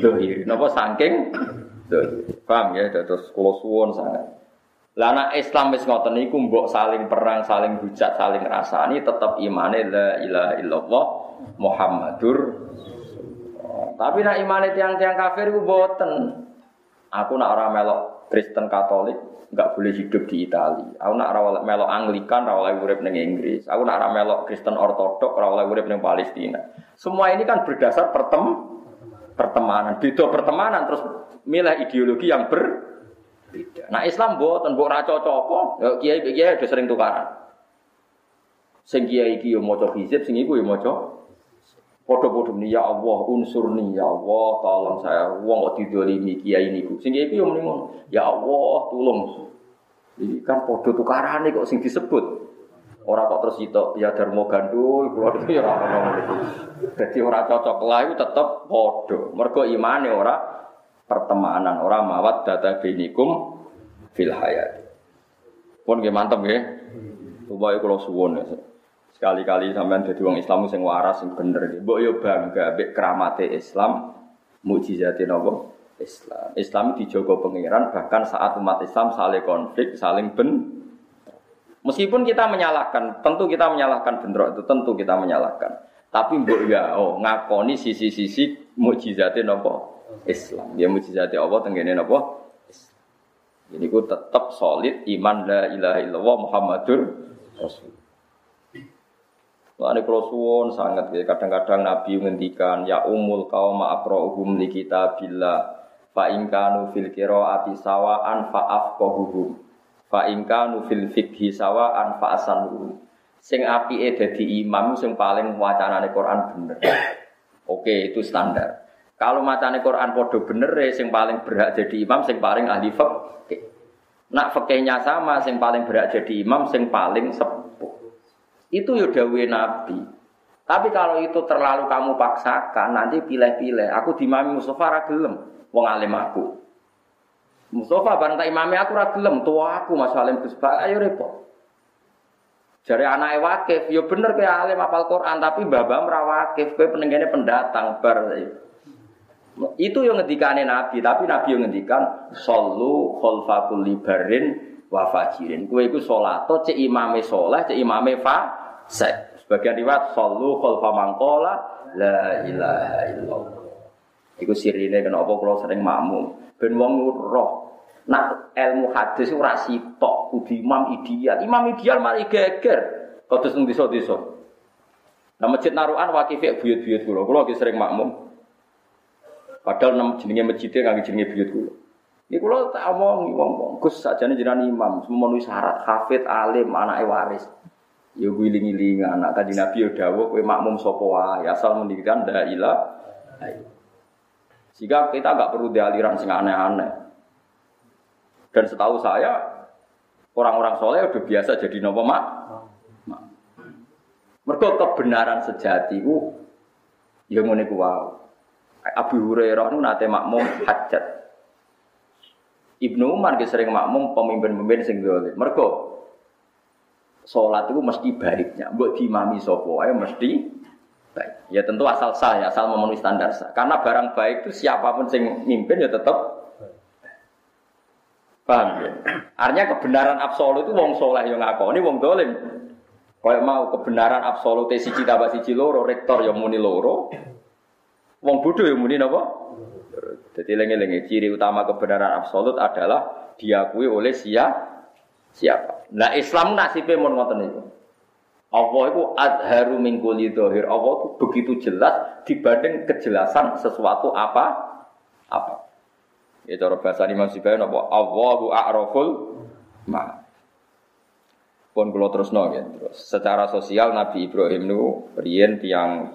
dohir. Napa saking dohir. Paham ya? Terus kula suwun sangat. Lah anak Islam wis ngoten niku mbok saling perang, saling hujat, saling rasani tetap imane la ilaha illallah Muhammadur Tapi nak imane tiang-tiang kafir ku boten. Aku nak ora melok Kristen Katolik, nggak boleh hidup di Italia. Aku nak rawal melok Anglikan, rawal urip neng Inggris. Aku nak melok Kristen Ortodok, rawal urip neng Palestina. Semua ini kan berdasar pertem pertemanan. Beda pertemanan terus milih ideologi yang berbeda. Nah Islam buat mbok ora cocok ya kiai kiai udah sering tukaran. Sing kiai iki yo maca hizib, sing iku yo maca Podo-podo nih ya Allah unsur nih ya Allah tolong saya uang kok didolimi kiai niku. Sing kiai yo muni ya Allah tolong ini kan podo tukaran kok sing disebut. Orang kok terus itu ya Darmo Gandul, keluar itu ya orang ngomong itu. Jadi orang cocok lah itu tetap podo. Mergo imane orang pertemanan, orang mawat data binikum fil hayat. Pun gak mantep ya. Coba kalau suwon ya. Sekali-kali sampean dadi wong Islam sing waras sing bener. Mbok yo bangga mbek keramate Islam, mukjizate napa? Islam. Islam dijogo pangeran bahkan saat umat Islam saling konflik, saling ben Meskipun kita menyalahkan, tentu kita menyalahkan bentrok itu tentu kita menyalahkan. Tapi mbok ya oh ngakoni sisi-sisi mukjizate napa? Islam. Ya mukjizate Allah tenggene napa? Islam. Jadi ku tetap solid iman la ilaha illallah Muhammadur Rasul. Lalu kalau suwon sangat ya. Kadang-kadang Nabi menghentikan ya umul kaum ma'akrohum li kita bila fa ingkanu fil ati sawaan fa afqahuhum fa ingkanu fil fikhi sawaan fa asanuhum. Sing api e dadi imam sing paling wacanane Quran bener. Oke, itu standar. Kalau macane Quran podo bener e sing paling berhak jadi imam sing paling ahli fikih. Nak fikihnya sama sing paling berhak jadi imam sing paling sepuh. Itu ya dawe Nabi. Tapi kalau itu terlalu kamu paksakan, nanti pilih-pilih. Aku dimami Mustafa ra gelem, wong alim aku. Mustafa bareng tak imami aku ra gelem, tua aku Mas Alim Gus ayo repot. Jari anak wakif, yo bener kayak alim apal Quran, tapi babam ra wakif, kowe penenggene pendatang bar. Itu yang ngendikane Nabi, tapi Nabi yang ngendikan sallu khalfakul libarin wa fajirin. Kowe iku salat, cek imame saleh, cek imame fa sek. Sebagian riwayat sallu khalfa mangkola la ilaha illallah. Iku sirine kenapa kula sering makmum. Ben wong roh nak ilmu hadis ora sitok kudu imam ideal. Imam ideal mari geger. Kados nang desa-desa. Nah masjid Narukan wakif buyut-buyut kula. Kula lagi sering makmum. Padahal nama jenenge masjidnya nggak jenenge buyut kula. Ini kula tak omong wong Gus sajane jenengan imam, memenuhi syarat hafid alim anake waris. Ya giling-giling anak tadi Nabi ya dawuh kowe makmum sapa wae asal mendirikan la ilaha Sehingga kita nggak perlu di aliran sing aneh-aneh. Dan setahu saya orang-orang soleh udah biasa jadi nopo mak. Mergo kebenaran sejati ku ya ngene ku wae. Abu Hurairah nu nate makmum hajat. Ibnu Umar sering makmum pemimpin-pemimpin sing dolim. Mergo salat itu mesti baiknya. Mbok diimami sapa ae mesti baik. Ya tentu asal sah ya, asal memenuhi standar sah. Karena barang baik itu siapa pun sing mimpin ya tetap Paham ya? Artinya kebenaran absolut itu wong soleh yang ngakoni, wong dolim. Kalau mau kebenaran absolut siji tambah siji loro, rektor yang muni loro, wong bodoh yang muni apa? Jadi lengi-lengi ciri utama kebenaran absolut adalah diakui oleh siapa? Siapa? Nah Islam nasibnya mau ngoten itu. Allah itu adharu min kulli dhahir. Allah itu begitu jelas dibanding kejelasan sesuatu apa apa. Ya cara bahasa Imam Sibawai napa Allahu a'raful ma. Pun kula terusno ya. Terus secara sosial Nabi Ibrahim niku riyen tiyang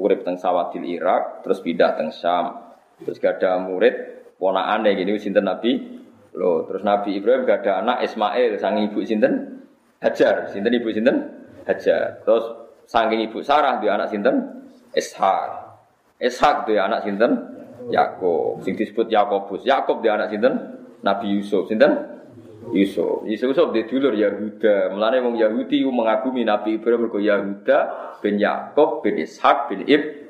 urip teng Sawadil Irak, terus pindah teng Syam. Terus gak ada murid ponakane gini sinten Nabi Loh, terus Nabi Ibrahim gak ada anak Ismail sang ibu sinten Hajar, sinten ibu sinten Hajar. Terus saking ibu Sarah dia anak sinten Ishak. Ishak dia anak sinten Yakub. Sing disebut Yakobus. Yakob dia anak sinten? Nabi Yusuf. Sinten? Yusuf. Yusuf Yusuf dia dulur Yahuda. Mulane wong Yahudi mengagumi Nabi Ibrahim mergo Yahuda bin Yakob bin Ishak bin Ibrahim.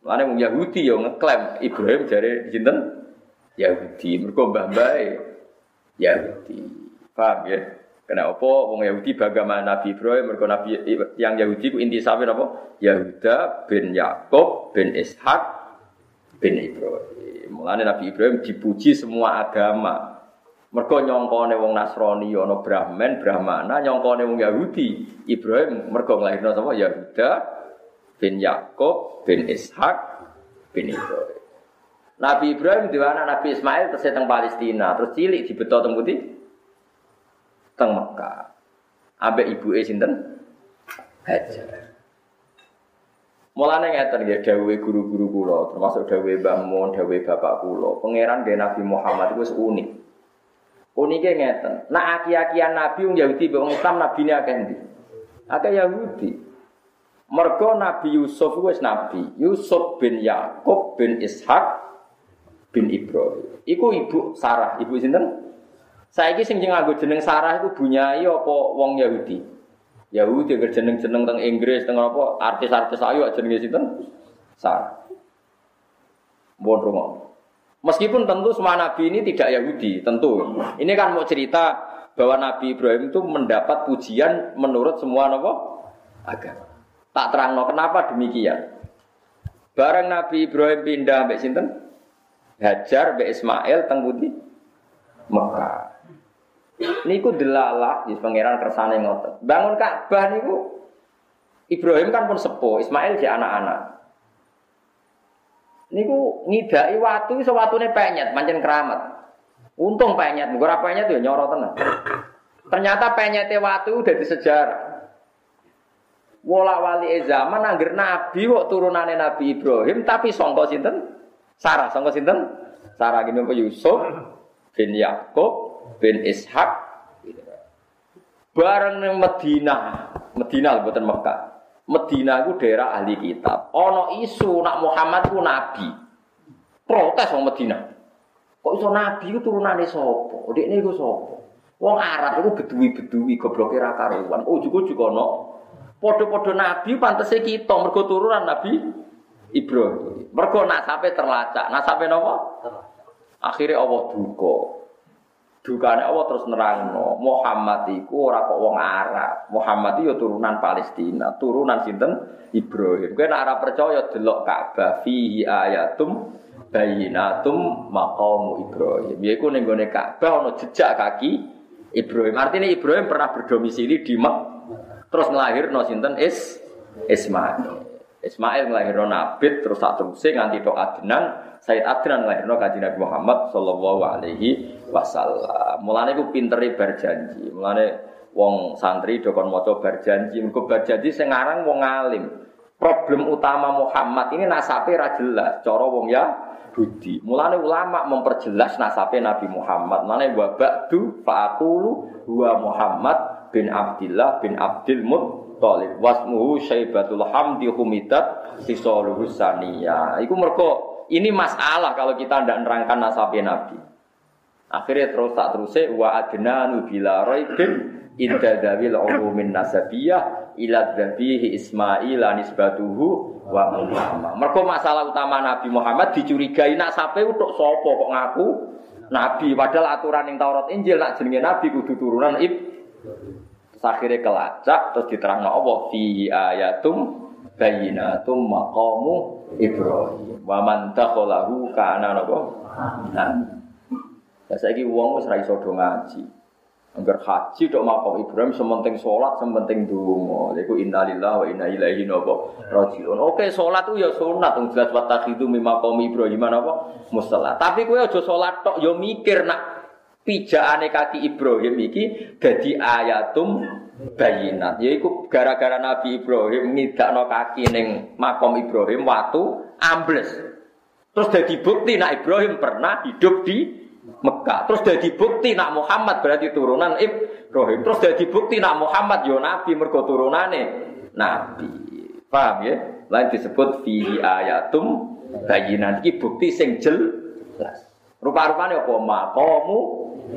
Mulane wong Yahudi yo ngeklaim Ibrahim jare sinten? Yahudi. Mergo mbah Yahudi. Paham ya? Kenapa wong Yahudi bagaimana Nabi Ibrahim mergo Nabi yang Yahudi ku inti sampe apa? Yahuda bin Yakob bin Ishak bin Ibrahim. Mulane Nabi Ibrahim dipuji semua agama. Mergo nyongkone wong Nasrani ana Brahman, Brahmana, nyongkone wong Yahudi. Ibrahim mergo nglahirno sapa? Yahuda bin Yakub bin Ishak bin Ibrahim. Nabi Ibrahim di mana Nabi Ismail terus teng Palestina, terus cilik dibeto teng putih teng Mekah. Ambek ibuke sinten? Hajar. Mulane ngeten dawuhe guru-guru kula, termasuk dawuhe Mbah Mun, dawuhe bapak kula. Pangeran nggih Nabi Muhammad itu unik. Unike ngeten. Nak aki-akian Nabi wong Yahudi wong Islam nabine akeh ndi? Akeh Yahudi. Mergo Nabi Yusuf wis nabi. Yusuf bin Yakub bin Ishak bin Ibrahim. Iku ibu Sarah, ibu sinten? Saiki sing nganggo jeneng Sarah iku bunyai apa wong Yahudi? Yahudi jeneng-jeneng teng Inggris teng apa artis-artis ayu jenenge sinten? Sarah. Mohon rumah. Meskipun tentu semua nabi ini tidak Yahudi, tentu. Ini kan mau cerita bahwa Nabi Ibrahim itu mendapat pujian menurut semua apa? agama. Tak terang no, kenapa demikian. Bareng Nabi Ibrahim pindah mbek sinten? Hajar mbek Ismail teng Budi Mekah. Niku delalah di pangeran kersane ngoten. Bangun Ka'bah niku Ibrahim kan pun sepuh, Ismail si anak-anak. Niku ngidai watu iso watune penyet, pancen keramat. Untung penyet, gue penyet yo nyoro tenan. Ternyata penyete watu udah di sejarah. Wala wali zaman angger nabi kok turunane Nabi Ibrahim tapi sangka sinten? Sarah, sangka sinten? Sarah gini Yusuf bin Yakub bin Ishak bareng Medina, Medina buatan Mekah. Medina itu daerah ahli kitab. Ono isu nak Muhammad itu nabi. Protes wong Medina. Kok iso nabi itu turunane sapa? Dekne iku sapa? Wong Arab itu bedui-bedui gobloke ra karuan. Juga juga no. Podo-podo nabi pantese kita mergo turunan nabi Ibrahim. Mergo nasabe terlacak. Nasabe napa? Akhirnya Allah duka. Dukane Allah terus nerangno, Muhammad iku ora kok wong Arab. Muhammad itu turunan Palestina, turunan sinten Ibrahim. Kowe nek ora percaya delok Ka'bah fihi ayatum bayinatum maqamu Ibrahim. Yaiku ning gone Ka'bah ana jejak kaki Ibrahim. Artinya Ibrahim pernah berdomisili di Mek. Terus nglahirno sinten Is Ismail. Ismail nglahirno Nabi terus sak teruse nganti Adnan Sayyid Adnan lahirno kaji Nabi Muhammad sallallahu alaihi wasallam. Mulane ku pinteri berjanji. Mulane wong santri dokon maca berjanji, mergo berjanji sing aran wong alim. Problem utama Muhammad ini nasabe ra cara wong ya budi. Mulane ulama memperjelas nasabe Nabi Muhammad. Mulane wa ba'du fa'aqulu huwa Muhammad bin Abdullah bin Abdul Thalib wasmuhu Syaibatul Hamdi humidat sisaluhu saniyah. Iku mergo ini masalah kalau kita ndak nerangkan nasabnya Nabi. Akhirnya terus tak terusnya wa adnanu bila raibin inda dawil umumin nasabiyah ila dhabihi Ismail anisbatuhu wa Muhammad. Mergo masalah utama Nabi Muhammad dicurigai nak sape untuk sopo kok ngaku Nabi padahal aturan yang Taurat Injil nak jenenge Nabi kudu turunan ib akhirnya kelacak terus diterangkan Allah fi ayatum bayinatum maqamu Ibrahim wa man takhalahu kana napa nah Ya saiki wong wis ra iso do ngaji. Angger haji tok makam Ibrahim sementing salat, sementing donga. Iku innalillahi wa inna ilaihi rajiun. Oke, salat ku ya sunat wong jelas wa takhidu mim maqam Ibrahim apa? Musalla. Tapi kowe aja salat tok ya mikir nak pijakane kaki Ibrahim iki dadi ayatum bayinat. Yaiku gara-gara Nabi Ibrahim ngidakno kaki ning makam Ibrahim watu ambles. Terus jadi bukti nak Ibrahim pernah hidup di Mekah. Terus jadi bukti nak Muhammad berarti turunan Ibrahim. Terus jadi bukti nak Muhammad yo nabi mergo turunane nabi. Paham ya? Lain disebut fihi ayatum bayinan iki bukti sing jelas. Rupa-rupane apa maqamu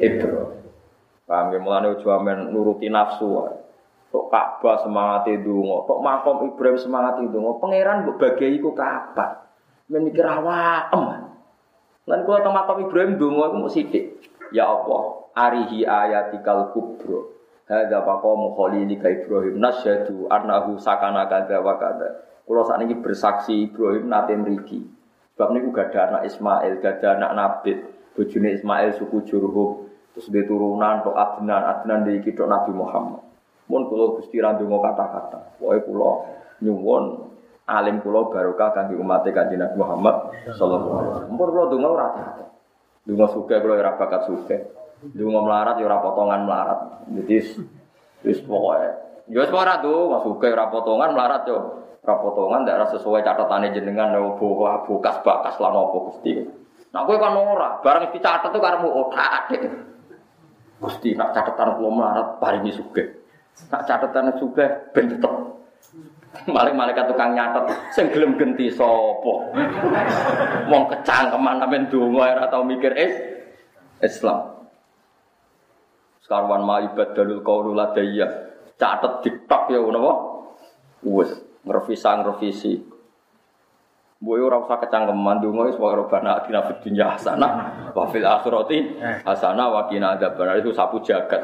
Ibrahim. Paham ya? Mulane ojo amen nuruti nafsu. Tok Ka'bah semangat itu, tok makom Ibrahim semangat itu, pangeran mbok bagi iku kapan? Men mikir awak Lan kula makam Ibrahim donga iku mung sithik. Ya Allah, arihi ayatikal kubro. Hadza maqamu khalilika Ibrahim nasyadu annahu sakana kadza wa kadza. Kula sakniki bersaksi Ibrahim nate mriki. Sebab niku gak ada anak Ismail, gak ada anak Nabi. Bojone Ismail suku Jurhum. Terus dia turunan tok Adnan, Adnan iki tok Nabi Muhammad. Mun kula Gusti ra kata-kata. Pokoke kula nyuwun alim kula barokah kangge umat Kanjeng Nabi Muhammad sallallahu alaihi wasallam. Mumpun kula donga ora ate. Donga sugih kula ora bakat. Donga melarat ya ora potongan melarat. Jadi wis pokoke ya wis ora donga sugih ora potongan melarat yo. Ora potongan ndak sesuai catatane jenengan yo bokas bakas lan apa Gusti. Nah kowe kan ora, barang dicatet tuh karemu otak adik. Gusti nak catatan kula melarat paringi sugih. Nak catatan sugih ben tetep Maling malaikat tukang nyatet sing gelem genti sapa. Wong kecangkeman sampean donga ora tau mikir is Islam. Sekarwan ma ibadalul qaulu ladayya. Catet ditok ya napa? Wis ngrevisi ngrevisi. Boy ora usah kecangkeman donga wis wae robana atina fid dunya hasanah wa fil akhirati hasanah wa qina adzabannar itu sapu jagat.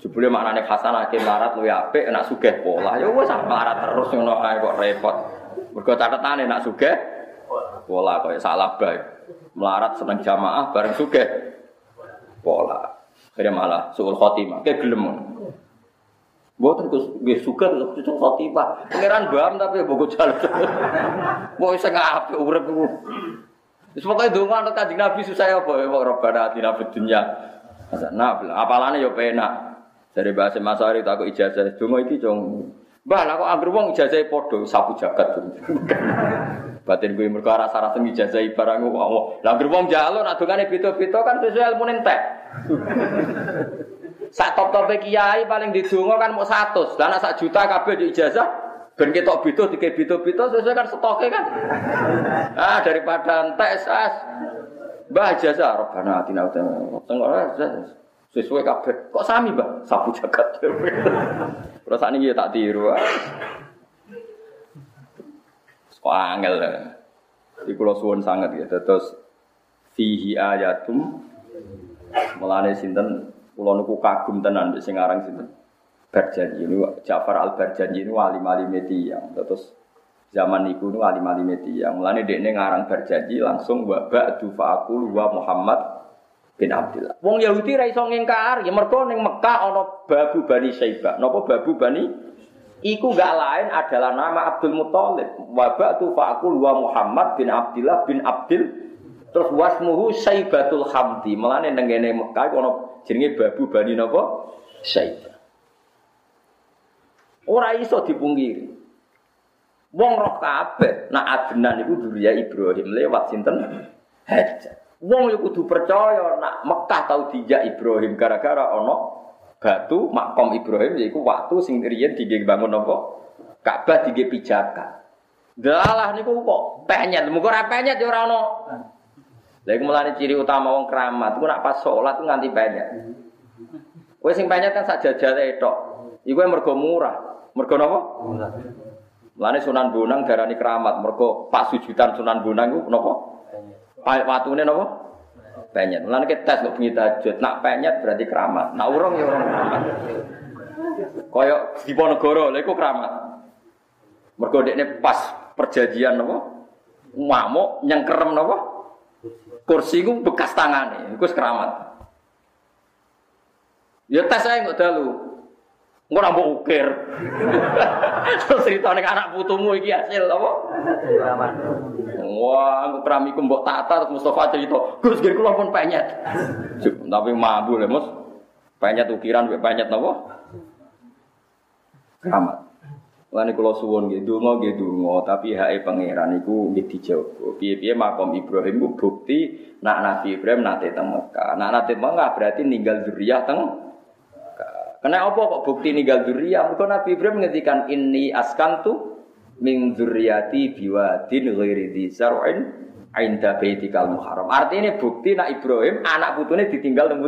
Jebule maknane hasanah ke larat luwih apik nak sugih pola. Ya wis larat terus ngono ae kok repot. Mergo catetane nak sugih pola koyo salah bae. Melarat seneng jamaah bareng sugih pola. Akhirnya malah suul khotimah. Kayak gelem. Gus nggih suka itu khotimah. Pangeran bam tapi bogo jalan. Mau sing apik urip iku. Wis pokoke donga anut Kanjeng Nabi susah apa ya kok robana atina fid dunya. Nah, apalane yo penak. Dari bahasa Masari tak ijazah, dungo iki cung. Mbah, lah kok anggere wong ijazah padha sapu jagat. Batin gue mergo rasa rasa ijazah barang wong. Lah anggere wong jalur nak dongane beda-beda kan sesuai ilmu entek. Sak top-tope kiai paling didonga kan mau 100. Lah sak juta kabeh di ijazah ben ketok beda dike beda-beda sesuai kan stoke kan. Ah daripada entek sas. Mbah ijazah robana atina. Tengok sesuai kabeh. Kok sami, Mbak? Sapu jagat. Terus sakniki ya tak tiru. Kok angel. Di pulau suwon sangat ya. Terus fihi ayatum melane sinten pulau nuku kagum tenan sing aran sinten. Berjanji ini Ja'far al Berjanji ini wali wali yang terus zaman niku ini wali wali yang mulane dekne ngarang berjanji langsung wa ba'du fa'akul wa Muhammad bin Abdullah. Wong Yahudi ra iso ngingkar, ya mergo ning Mekah ana babu Bani Syaibah. Napa babu Bani? Iku gak lain adalah nama Abdul Muthalib. Wa ba'du fa'akul wa Muhammad bin Abdullah bin Abdul terus wasmuhu Saibatul Hamdi. Melane ning ngene Mekah ana jenenge babu Bani napa? Syaibah. Ora iso dipungkiri. Wong roh kabeh nak Adnan iku durya Ibrahim lewat sinten? Hajar. Wong yo kudu percaya nak Mekah tau dijak Ibrahim gara-gara ana batu makom Ibrahim yaiku waktu sing riyen dibangun apa? Ka'bah dige pijakan. Dalah niku kok penyet, muga ora penyet ya ora ono. Lha iku mulane ciri utama wong keramat, ku nak pas salat ku nganti penyet. Kowe sing penyet kan sak jajale tok. Iku mergo murah. Mergo napa? Murah. Mulane Sunan Bonang darani keramat, mergo pas sujudan Sunan Bonang iku napa? Penyet. Watune napa? Penyet. Mulane kita tes kok bengi tahajud, nak penyet berarti keramat. Nak urung ya urung keramat. Kaya Diponegoro, lha iku keramat. Mergo dekne pas perjanjian apa? Ngamuk nyengkerem apa? Kursi ku bekas tangane, iku keramat. Ya tes saya nggak dalu. Engko nambah ukir. Terus cerita nek anak putumu iki hasil apa? Wah, aku pramiku mbok tata terus Mustafa cerita, Gus gir kula pun penyet. Tapi mampu lho, Mus. Penyet ukiran, penyet napa? Keramat. Lani kalau suwon gitu, donga gitu, donga, tapi hae pangeran iku nggih dijawab. Piye-piye makom Ibrahim ku bukti nak Nabi Ibrahim nate teng Mekah. Nak nate Mekah berarti ninggal zuriyah teng Kena apa kok bukti ninggal zuriyah? Mergo Nabi Ibrahim ngendikan inni askantu min zurriyati biwadin ghairi zar'in ainda baitikal muharram. Artinya bukti nak Ibrahim anak putune ditinggal teng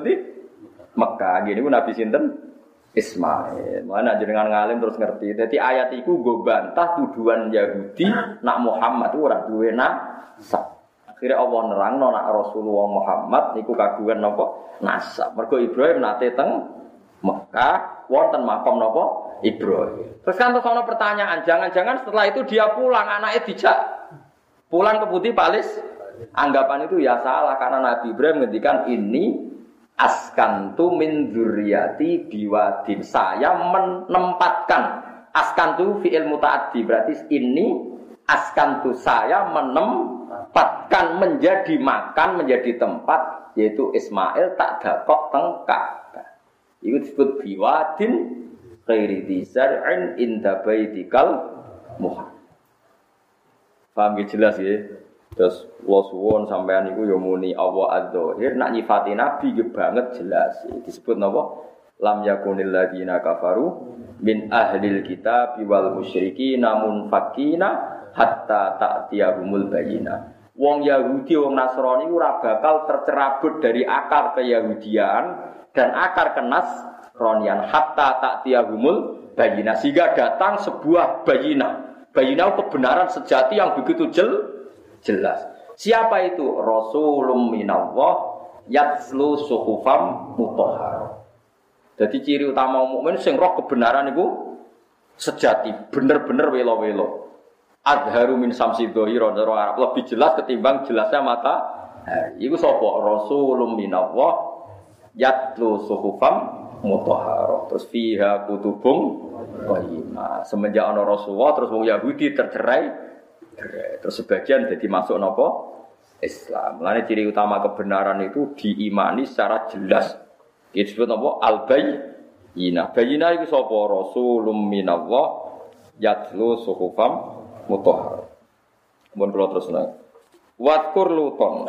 Mekah. Gini ku Nabi sinten? Ismail. Mana jenengan ngalim terus ngerti. Jadi ayat itu gue bantah tuduhan Yahudi nak Muhammad itu orang duwe nasab. Akhirnya Allah nerang nak Rasulullah Muhammad niku kagungan nopo nasab. Mergo Ibrahim nate teng Mekah wonten makom nopo Ibrahim. Terus kan terus pertanyaan, jangan-jangan setelah itu dia pulang anaknya dijak pulang ke Putih Palis. Anggapan itu ya salah karena Nabi Ibrahim ngendikan ini askantu min dzurriyyati biwadin. Saya menempatkan askantu fi'il mutaaddi berarti ini askantu saya menempatkan menjadi makan menjadi tempat yaitu Ismail tak dakok tengkak. Itu disebut biwadin ghairi dzar'in inda baitikal muham. Paham jelas ya? Terus lo suwon sampean iku yo muni Allah adzahir nak nyifati nabi ge banget jelas. Disebut napa? Lam yakunil ladina kafaru min ahlil kitab wal musyriki namun fakina hatta ta'tiyahumul bayina. Wong Yahudi, wong Nasrani ora bakal tercerabut dari akar keyahudian dan akar kenas ronian hatta ta'tiyahumul bayina sehingga datang sebuah bayina. Bayina kebenaran sejati yang begitu jel jelas. Siapa itu? Rasulum minallah yatslu suhufam mutahhar. Jadi ciri utama mukmin sing roh kebenaran itu sejati, bener-bener welo-welo. Adharu min samsi dhahira Arab lebih jelas ketimbang jelasnya mata. Iku sapa? Rasulum minallah yatlu suhufam mutahhar. Terus fiha kutubung qayyimah. Semenjak ana Rasulullah terus wong Yahudi tercerai Terus sebagian jadi masuk nopo Islam. Lain ciri utama kebenaran itu diimani secara jelas. Itu disebut nopo al bayina. Bayina itu sopo rasulum minallah yatlu suhufam mutahhar. Kemudian kalau terus naik. Watkur luton.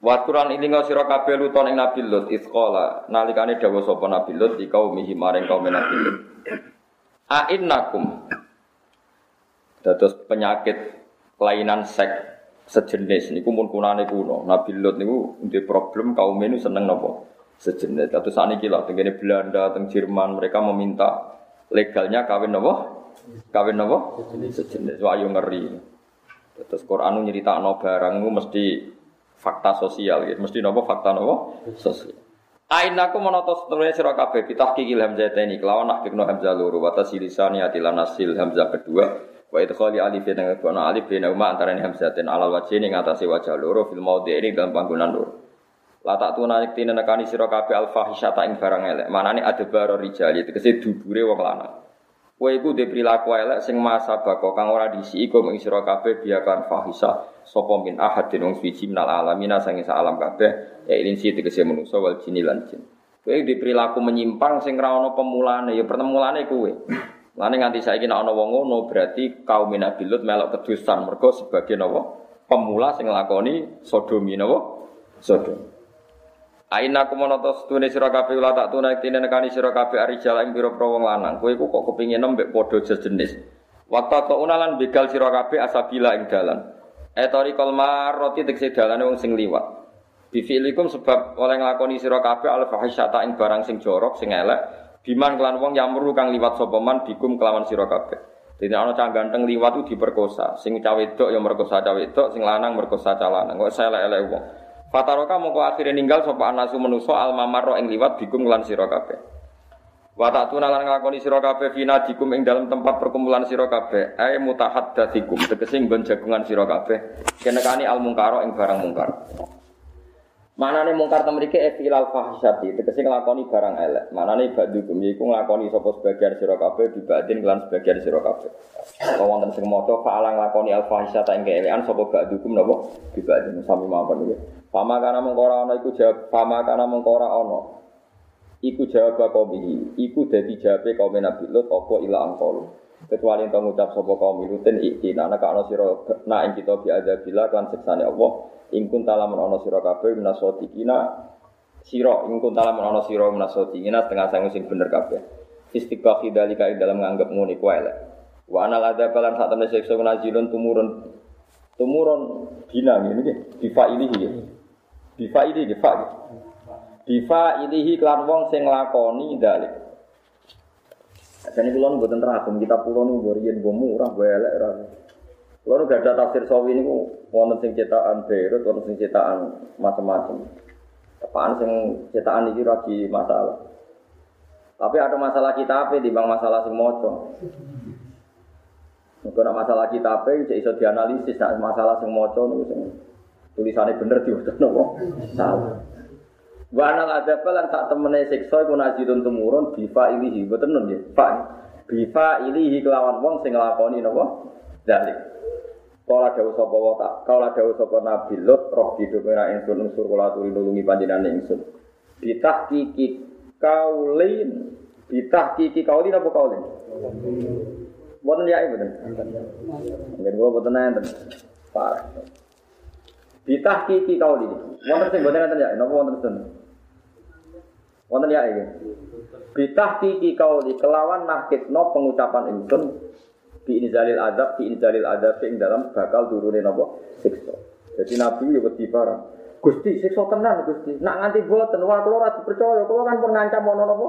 Watkuran ini nggak sira kabeh luton ing Nabi Lut isqala nalikane dawuh sapa Nabi Lut di kaum mihi maring kaum Nabi Lut. A'innakum Dados penyakit kelainan seks sejenis niku mun kunane kuno. Nabi Lut niku ndek problem kaum ini seneng nopo sejenis. Dados saniki lah tengene Belanda, teng Jerman mereka meminta legalnya kawin nopo? Kawin nopo? Sejenis. Wah, ayo ngeri. Terus Quran nyeritakno barang mesti fakta sosial gitu. Mesti nopo fakta nopo? Sosial. Ainaku menotos setelahnya sira kabeh pitah kikil hamzah ini kelawan nak kikno hamzah loro watasi lisani atilan nasil hamzah kedua Wa idkhali alif dan ngebono alif bin uma antara ini hamzatin alal wajhi ning atase wajah loro fil maudhi ini dalam panggonan loro. La tak tuna yektine nekani sira kabeh al fahisyata ing barang elek. Manane adbaro rijali tegese dubure wong lanang. Kowe iku dhe prilaku elek sing masa bako kang ora disi iku ing sira kabeh biakan fahisha sapa min ahadin wong suci minal alamina sange alam kabeh ya ilin si tegese manusa wal jini lan jin. Kowe dhe prilaku menyimpang sing ra ana pemulane ya pertemulane kowe. Lane nganti saiki nek ana wong ngono berarti kaum Nabi Lut melok kedusan mergo sebagai napa? Pemula sing nglakoni sodomi napa? Sodom. Aina kumonoto stune sira kabeh ula tak tunai tine nekani sira kabeh arijal ing pira wong lanang. Kowe iku kok kepingin mbek padha jenis. Waktu kok unalan begal sira kabeh asabila ing dalan. Etori kolmar roti tekse dalane wong sing liwat. Bifilikum sebab oleh nglakoni sira kabeh al fahisyata ing barang sing jorok sing elek. Biman kelan wong yamru kang liwat sapa bikum kelawan sira kabeh. Dene ana cah ganteng liwat ku diperkosa. Sing cah wedok ya merkosa cah wedok, sing lanang merkosa cah lanang. Kok elek-elek wong. Fataroka mongko akhirnya ninggal sapa anasu menuso al mamarro ing liwat bikum lan sira kabeh. Wa ta'tuna lan nglakoni sira kabeh fina dikum ing dalam tempat perkumpulan sira kabeh ay mutahaddatsikum tegese nggon jagungan sira kabeh kenekani al mungkaro ing barang mungkar. Manane mungkar temrike efilal fahisyati tegese nglakoni barang elek. Manane ba'dukum iku nglakoni sapa sebagian sira kabeh dibadin lan sebagian sira kabeh. Apa wonten sing maca fa'ala nglakoni al fahisyata ing keelekan sapa ba'dukum napa dibadin sami mawon iki. Fama kana mengkora ana iku jawab fama kana mengkora ana. Iku jawab kaum iku dadi jawabe kaum Nabi Lut apa ila angkol. Kecuali ento ngucap sapa kaum Lutin iki ana ka ana sira na ing kita bi adzabillah kan siksane Allah ing kun talamun ana sira kabeh minasodikina sira ing kun talamun ana sira minasodikina setengah sangu sing bener kabeh. Istiqbah dalika ing dalam nganggep kuwi elek. Wa anal adzab lan siksa nazilun tumurun tumurun bina ini nggih difa ini. Bifa ini bifa. Bifa ilihi klan wong sing lakoni dalik. Jadi kalau nunggu teragum kita pulau rian gue murah gue elek ras. Kalau gak ada tafsir sawi ini wonten sing cetakan Beirut, wonten sing cetakan macam-macam. Apaan sing cetakan ini lagi masalah. Tapi ada masalah kita apa di bang masalah sing moco. Mungkin masalah kita apa, bisa dianalisis. Nah, masalah sing moco nih tulisannya bener diutus nopo salah Wa anal adzab lan sak temene siksa iku nazilun tumurun bifa ilihi boten nun nggih fa bifa ilihi kelawan wong sing nglakoni napa dalik Kala dawuh sapa wa tak kala dawuh sapa nabi Lut roh didukira ingsun unsur kula aturi nulungi panjenengan ingsun kiki kaulin kiki kaulin apa kaulin Boten ya ibu ten. Nggih kula boten enten. Parah. Kiki kau ini. Wonten sing boten ngoten ya, napa wonten sen? Wonten ya iki. Bitah kiki kau di kelawan nakitno pengucapan ingsun di inzalil adab di inzalil adab ing dalam bakal turune napa siksa. Jadi Nabi yo wedi barang. Gusti siksa tenan Gusti. Nak nganti boten wah kula ora dipercaya, kula kan pun ngancam ana napa.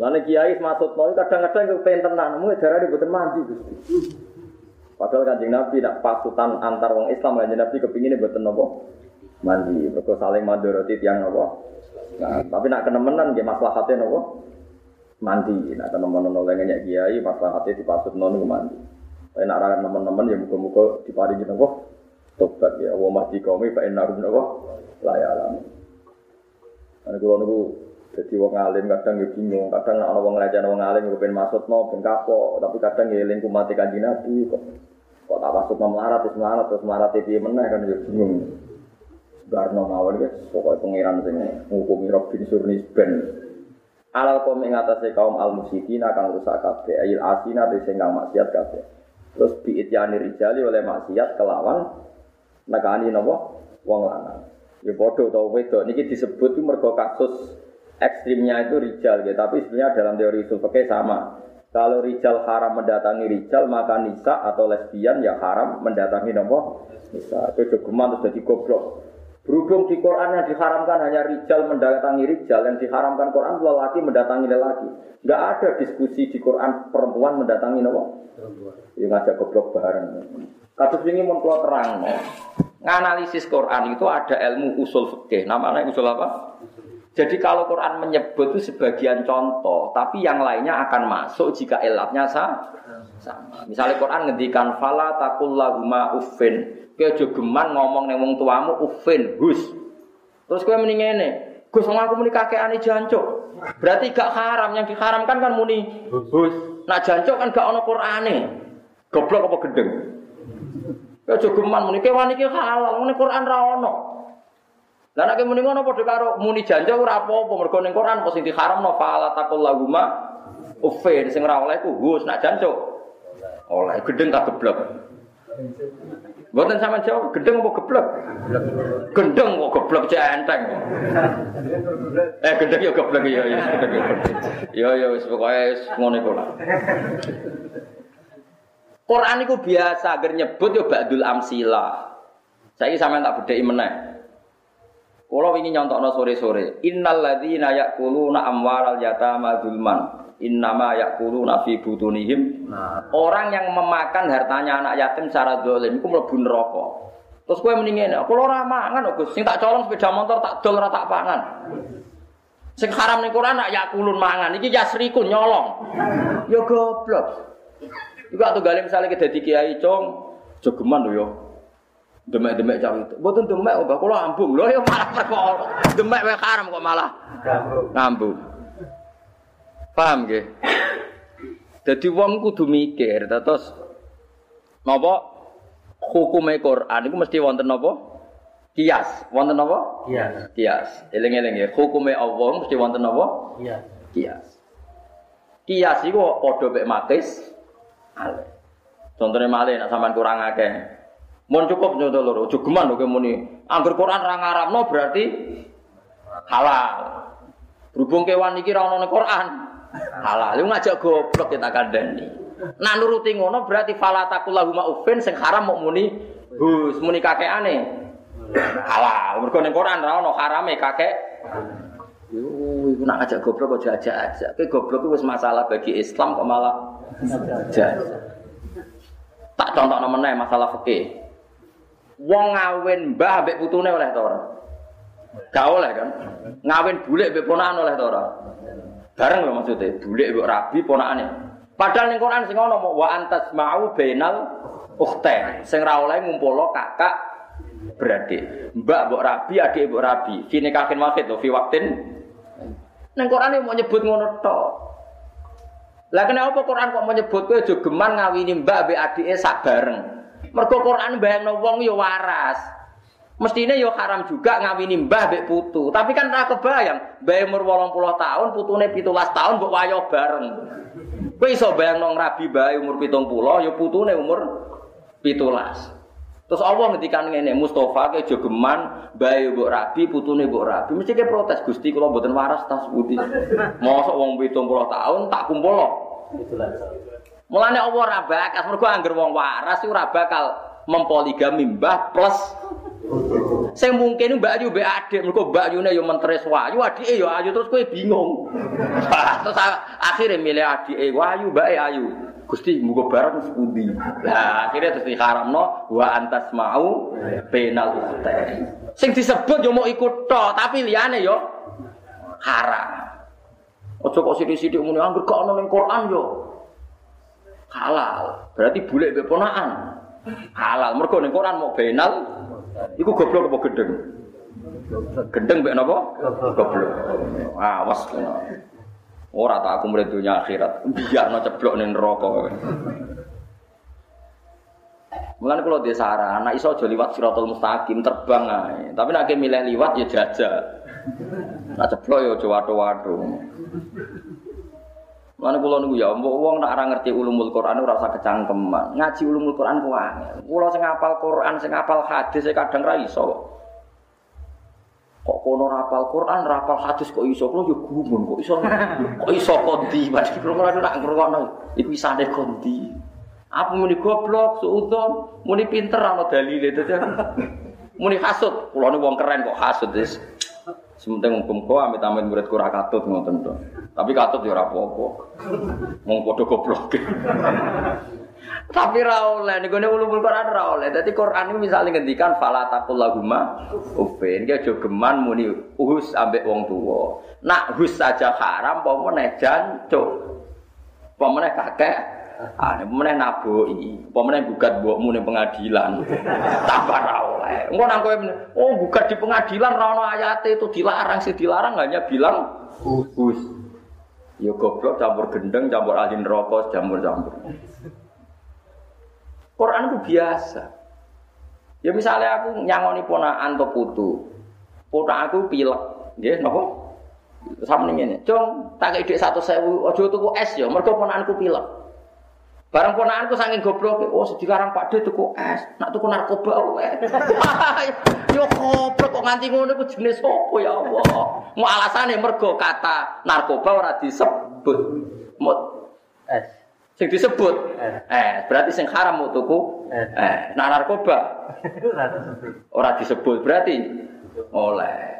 Lane kiai maksudno kadang-kadang kepen tenan, mung darane boten mandi Gusti. Padahal kanjeng Nabi nak pasutan antar wong Islam kanjeng Nabi kepingin buat nopo mandi, mereka saling mandoroti tiang nopo. Nah, tapi nak kenemenan dia maslahatnya nopo mandi. Nak kenemenan oleh ngeyak kiai maslahatnya di pasut nono mandi. Tapi nak rakyat teman-teman ya muka-muka diparingi nopo tobat ya. Wa mahdi kaumi fa innarum nopo layalam. Karena kalau nunggu jadi wong alim kadang ya bingung, kadang ana wong ngelajar wong alim ya pengen maksudno ben kapok, tapi kadang ya eling mati kanjeng Nabi kok. Kok tak maksud melarat terus melarat terus melarat TV meneh kan ya bingung. Barno mawon guys, pokoknya pengiran sing ngukumi Robin Surnis ben. Alal kaum ing kaum al musyidina kang rusak kabeh, ayil asina te sing kang maksiat kabeh. Terus biityani rijali oleh maksiat kelawan nekani napa wong lanang. Ya padha utawa wedok niki disebut itu mergo kasus ekstrimnya itu rijal ya, tapi sebenarnya dalam teori usul fikih sama. Kalau rijal haram mendatangi rijal, maka nisa atau lesbian ya haram mendatangi nopo nisa. Itu jogeman terus jadi goblok. Berhubung di Quran yang diharamkan hanya rijal mendatangi rijal, yang diharamkan Quran lelaki mendatangi lelaki. Enggak ada diskusi di Quran perempuan mendatangi nopo. Ya ngajak goblok bareng. Kasus ini mau terang. Nganalisis Quran itu ada ilmu usul fikih. Namanya usul apa? Jadi kalau Quran menyebut itu sebagian contoh, tapi yang lainnya akan masuk jika elatnya sama. Misalnya Quran ngendikan fala takul lahuma uffin. Kowe jogeman ngomong ning wong tuamu uffin, hus. Terus kowe muni ngene, Gus aku muni kakekane jancuk. Berarti gak haram, yang diharamkan kan muni hus. Nah jancuk kan gak ono Qur'ane. Goblok apa gendeng? Kowe jogeman muni kewan iki halal, muni Quran ra ono. Lah nek muni ngono padha karo muni janji ora apa-apa mergo ning Quran apa sing diharamno fala taqul lahuma uffin sing ora oleh ku hus nak jancuk. Oleh gedeng tak geblok. Mboten sama jawab, gendeng apa geblek? Gendeng kok geblek centeng. Eh gendeng ya geblek ya ya ya. Ya ya wis pokoke ngono iku lah. Quran iku biasa agar nyebut yo ba'dul amsila. Saiki sampean tak bedheki meneh. Kalau ingin nyontokno sore-sore, innal ladzina ya'kuluna amwaral yatama zulman innama yakuluna fi butunihim nah. orang yang memakan hartanya anak yatim secara dolim itu mlebu neraka terus kowe mending ngene aku ora mangan Gus sing tak colong sepeda motor tak dol ora tak pangan sing haram ning Quran nak yakulun mangan iki yasrikun nyolong ya goblok iku atuh gale misale ke dadi kiai cong jogeman lho yo demek-demek cah itu. Mboten demek kok kula ambung. Lho ya malah perkara. Demek wae haram kok malah. Ngambung. Paham nggih? Dadi wong kudu mikir, terus napa hukume Quran iku mesti wonten napa? Kias, wonten napa? Kias. Kias. Eling-eling nggih, hukume Allah mesti wonten napa? Kias. Kias. Kias iku padha mek matis ale. Contohnya malih nek sampean kurang akeh. Mun cukup contoh loro, aja geman lho muni. Angger Quran ra ngaramno berarti halal. Berhubung kewan iki ra ono Quran, halal. Lu ngajak goblok kita kandani. Nah nuruti ngono berarti fala taqullahuma uffin sing haram mau muni hus muni kakekane. Halal. Mergo ning Quran ra ono harame kakek. Yo iku nak ngajak goblok kok jajak aja. Kowe goblok wis masalah bagi Islam kok malah jajak. Tak contohno meneh masalah fikih. Wong ngawin mbah mbek putune oleh ta ora? Gak oleh kan? Ngawin bulik mbek ponakan oleh ta ora? Bareng lho maksudnya, bulik mbok rabi ponakane. Padahal ning Quran sing ono wa antas mau bainal ukhtain. Sing ra oleh ngumpulo kakak beradik. Mbak mbok rabi, adik mbok rabi. Fi nikahin wahid lho, fi waktin. Ning Quran mau nyebut ngono tok. Lah kenapa Quran kok menyebut kowe aja geman ngawini mbak mbek adike sak bareng. Mergo Quran bayangno wong ya waras. Mestinya yo haram juga ngawini mbah mbek putu. Tapi kan ora kebayang, mbah umur 80 tahun, putune 17 tahun mbok wayo bareng. Kowe iso bayangno rabi mbah umur 70, yo putune umur 17. Terus Allah ngendikan ngene, Mustafa ke jogeman bae mbok rabi, putune mbok rabi. Mesti ke protes Gusti kula mboten waras tas putih. Mosok wong 70 tahun tak kumpul. Mulane Allah ora bakal mergo angger wong waras ora bakal mempoligami mbah plus Sing mungkin Mbak Ayu mbek adik, mergo Mbak Ayune yo mentres wayu, adike yo ayu terus kowe bingung. terus akhirnya milih adike wayu, mbake ayu. Gusti muga bareng sepundi. Lah akhirnya terus diharamno wa antas mau penal ukhtai. Sing disebut yo mau ikut to, tapi liyane yo haram. Ojo kok sithik-sithik muni anggur kok ana Quran yo halal. Berarti boleh mbek ponakan. Halal. Mergo ning Quran mau penal Iku goblok apa gendeng? Gendeng mbek napa? Goblok. Awas kena. Ora tak aku mulai dunia akhirat. Biar no ceblok ning neraka. Mulane kula dhewe saran, anak iso aja liwat Siratul Mustaqim terbang ae. Tapi nek milih liwat ya jajak. Nak ceblok ya aja watu-watu. Mana kula niku ya, mbok wong nak ora ngerti ulumul Quran ora usah kecangkeman. Ngaji ulumul Quran ku angel. Kula sing hafal Quran, sing hafal hadis kadang ra iso. Kok kono rapal Quran, rapal hadis kok iso? Kula yo gumun kok iso. Kok iso kondi? Mas kula nak ngrungokno. Iku isane kondi. Apa muni goblok, suudon, muni pinter ana dalile itu. Muni hasud, kula wong keren kok hasud wis. Sementing hukum kok amit-amit murid kura katut ngoten. Tapi katut ya ora apa-apa. Padha goblok. Tapi ra oleh niku ulumul Quran ra. Dadi Quran iki misale ngendikan fala taqul lahuma uffin. Ki aja geman muni uhus ambek wong tuwa. Nak hus saja haram apa meneh jancuk. Apa kakek Ah, meneh naboi, apa meneh gugat mbokmu ning pengadilan. Tambah ra oleh. Engko nang oh gugat di pengadilan ra ayate itu dilarang sih dilarang hanya bilang hus. Ya goblok campur gendeng, campur ahli neraka, campur-campur. Quran itu biasa. Ya misalnya aku nyangoni ponakan atau putu. Ponak aku pilek, nggih napa? Sama ngene. Cung, tak ide satu sewu, aja tuku es ya, mergo ponakanku pilek. Barang ponakanku saking goblok, oh dilarang Pak D tuku es, nak tuku narkoba wae. Yo goblok kok nganti ngono iku jenis apa ya Allah. Mau alasane mergo kata narkoba ora disebut. Mut Es. sing disebut eh berarti sing haram mau tuku eh nah narkoba Ora disebut. berarti oleh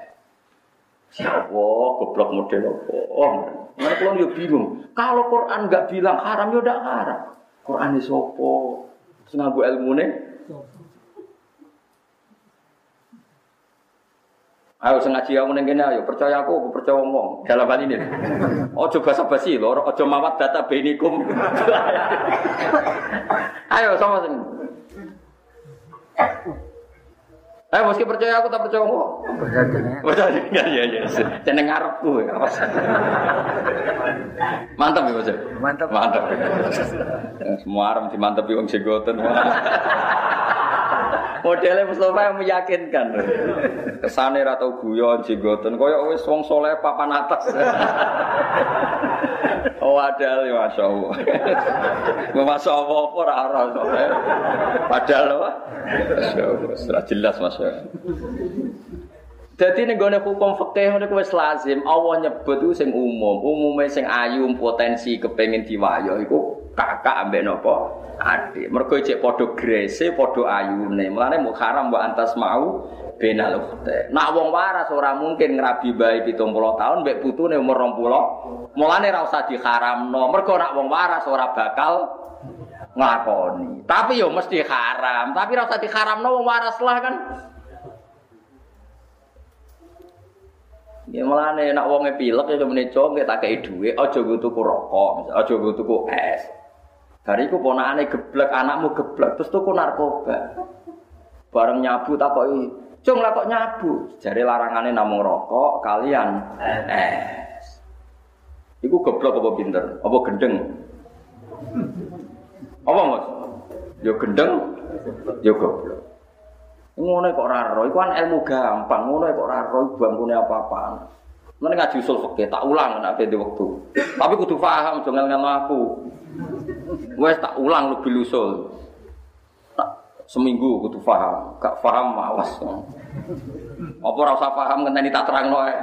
Siapa goblok model apa? Oh, mana kalau dia bingung. Kalau Quran nggak bilang haram, ya udah haram. Quran ini sopo, sing nganggo ilmu Ayo sing ngaji aku ning kene ayo percaya aku, aku percaya wong dalam hal ini. Ojo basa-basi lho, ojo mawat data benikum. ayo sama sing. Ayo meski percaya aku tak percaya. Berjadinya. Betul, iya iya iya. Jeneng ngarepku. Mantap ya, Mas. Mantap. Mantap. Ya, Semua arem dimantepi wong jenggoten. Modelnya Mustafa yang meyakinkan. Kesane ra tau guyon jenggoten koyo wis wong soleh papan atas. Oh padahal ya Masya Allah Masya Allah apa ora ora. Padahal apa? Setelah jelas Masya Jadi nih gue hukum fikih nih wis lazim Allah nyebut itu sing umum, umumnya sing ayu potensi kepengen diwayo iku kakak ambek nopo adik. Mergo cek podo grese, ayune. Mulane mau haram mbok antas mau benal ukhte. Nak wong waras ora mungkin ngrabi bayi 70 tahun mbek putune umur 20. Mulane ra usah diharamno. Mergo nak wong waras ora bakal nglakoni. Tapi yo mesti haram. Tapi ra usah diharamno wong waras lah kan. Ya mulane nek wonge pilek ya mene cong tak kei dhuwit, aja nggo tuku rokok, aja nggo tuku es. Dari iku ponakane geblek, anakmu geblek, terus tuku narkoba. Bareng nyabu takoki, "Cung lah kok nyabu?" Jare larangane namung rokok kalian es. Iku geblek apa pinter? Apa gendeng? Apa Mas? Yo gendeng, yo goblok. Ngono kok ora ro, iku kan ilmu gampang, ngono kok ora ro bangkune apa-apaan. Mana ngaji usul fikih tak ulang nek ada waktu. Tapi kudu paham jangan ngel aku. Wes tak ulang lebih usul. Seminggu kudu paham, gak paham mawas. Apa ora usah paham ngenteni tak terangno ae.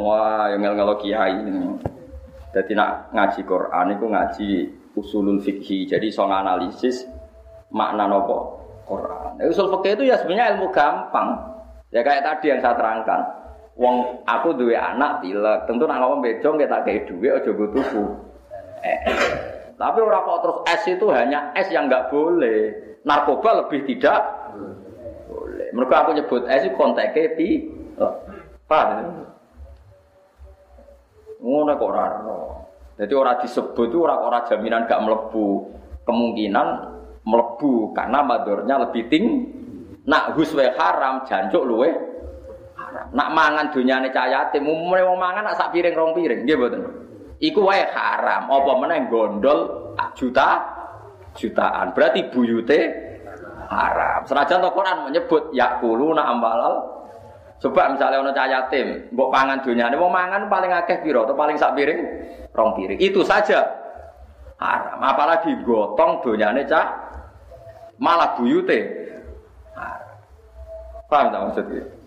Wah, yang ngel kiai. Jadi nak ngaji Quran itu ngaji usulul fikih. Jadi soal analisis makna nopo Quran. Usul fikih itu ya sebenarnya ilmu gampang. Ya kayak tadi yang saya terangkan. Wong aku duwe anak pilek, tentu nak ngomong bejo nggak tak kayak duwe aja gue tuku. Eh, tapi orang kok terus es itu hanya es yang nggak boleh. Narkoba lebih tidak boleh. Mereka aku nyebut es itu konteknya di paham? Ngono kok ora. Jadi orang disebut itu orang orang jaminan gak melebu. Kemungkinan melebu karena madornya lebih tinggi. Nak huswe haram, jancuk luwe. Nak mangan dunyane cah yatim, umumnya wong mangan nak sak piring rong piring. Iku wae haram. Apa meneh gondol juta jutaan. Berarti buyute haram. Senajan to Quran menyebut yakuluna ambalal Coba misalnya ono cah yatim, mbok pangan dunyane wong mangan paling akeh piro atau paling sak piring? Rong piring. Itu saja haram. Apalagi gotong dunyane cah malah buyute haram. Paham tak?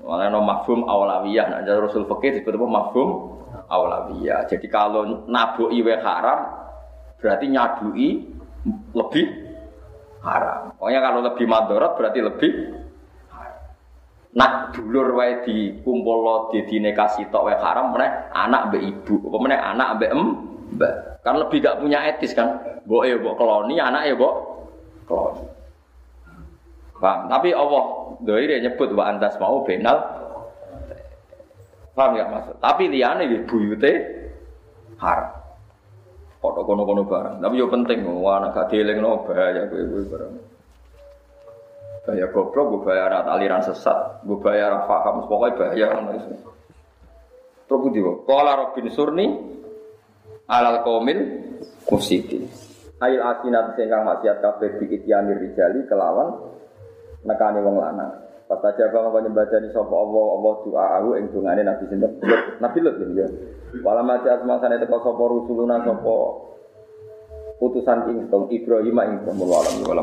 Mana no mafhum awalawiyah, nah jadi Rasul Fakir disebut apa mafhum awalawiyah. Jadi kalau nabu iwe haram, berarti nyadui lebih haram. Pokoknya kalau lebih madorot berarti lebih Nak dulur wae dikumpul lo di dinekasi tok wae haram meneh anak mbek ibu, apa meneh anak mbek em mbak. Kan lebih gak punya etis kan. Mbok ya mbok keloni, anak ya mbok keloni. Paham? Tapi Allah doire nyebut wa antas mau benal. Paham ya maksud? Tapi liyane di buyute haram. Kok kono-kono barang. Tapi yo penting, wah anak gak dielingno bahaya kowe-kowe barang. Bahaya goblok, gue bahaya anak aliran sesat, gue bahaya anak paham, pokoknya bahaya ngono iku. Terus budi Qala Robin Surni alal qaumil mufsidin. Ail asinat kang maksiat kabeh diityanir rijali kelawan nekani wong lanang. Pas aja bang kau nyembadani sapa Allah Allah doa aku ing dungane Nabi sinten Nabi Lut ya. Wala maca asmasane teko sapa rusuluna sapa utusan ing Ibrahim ing Ibrahim wala wala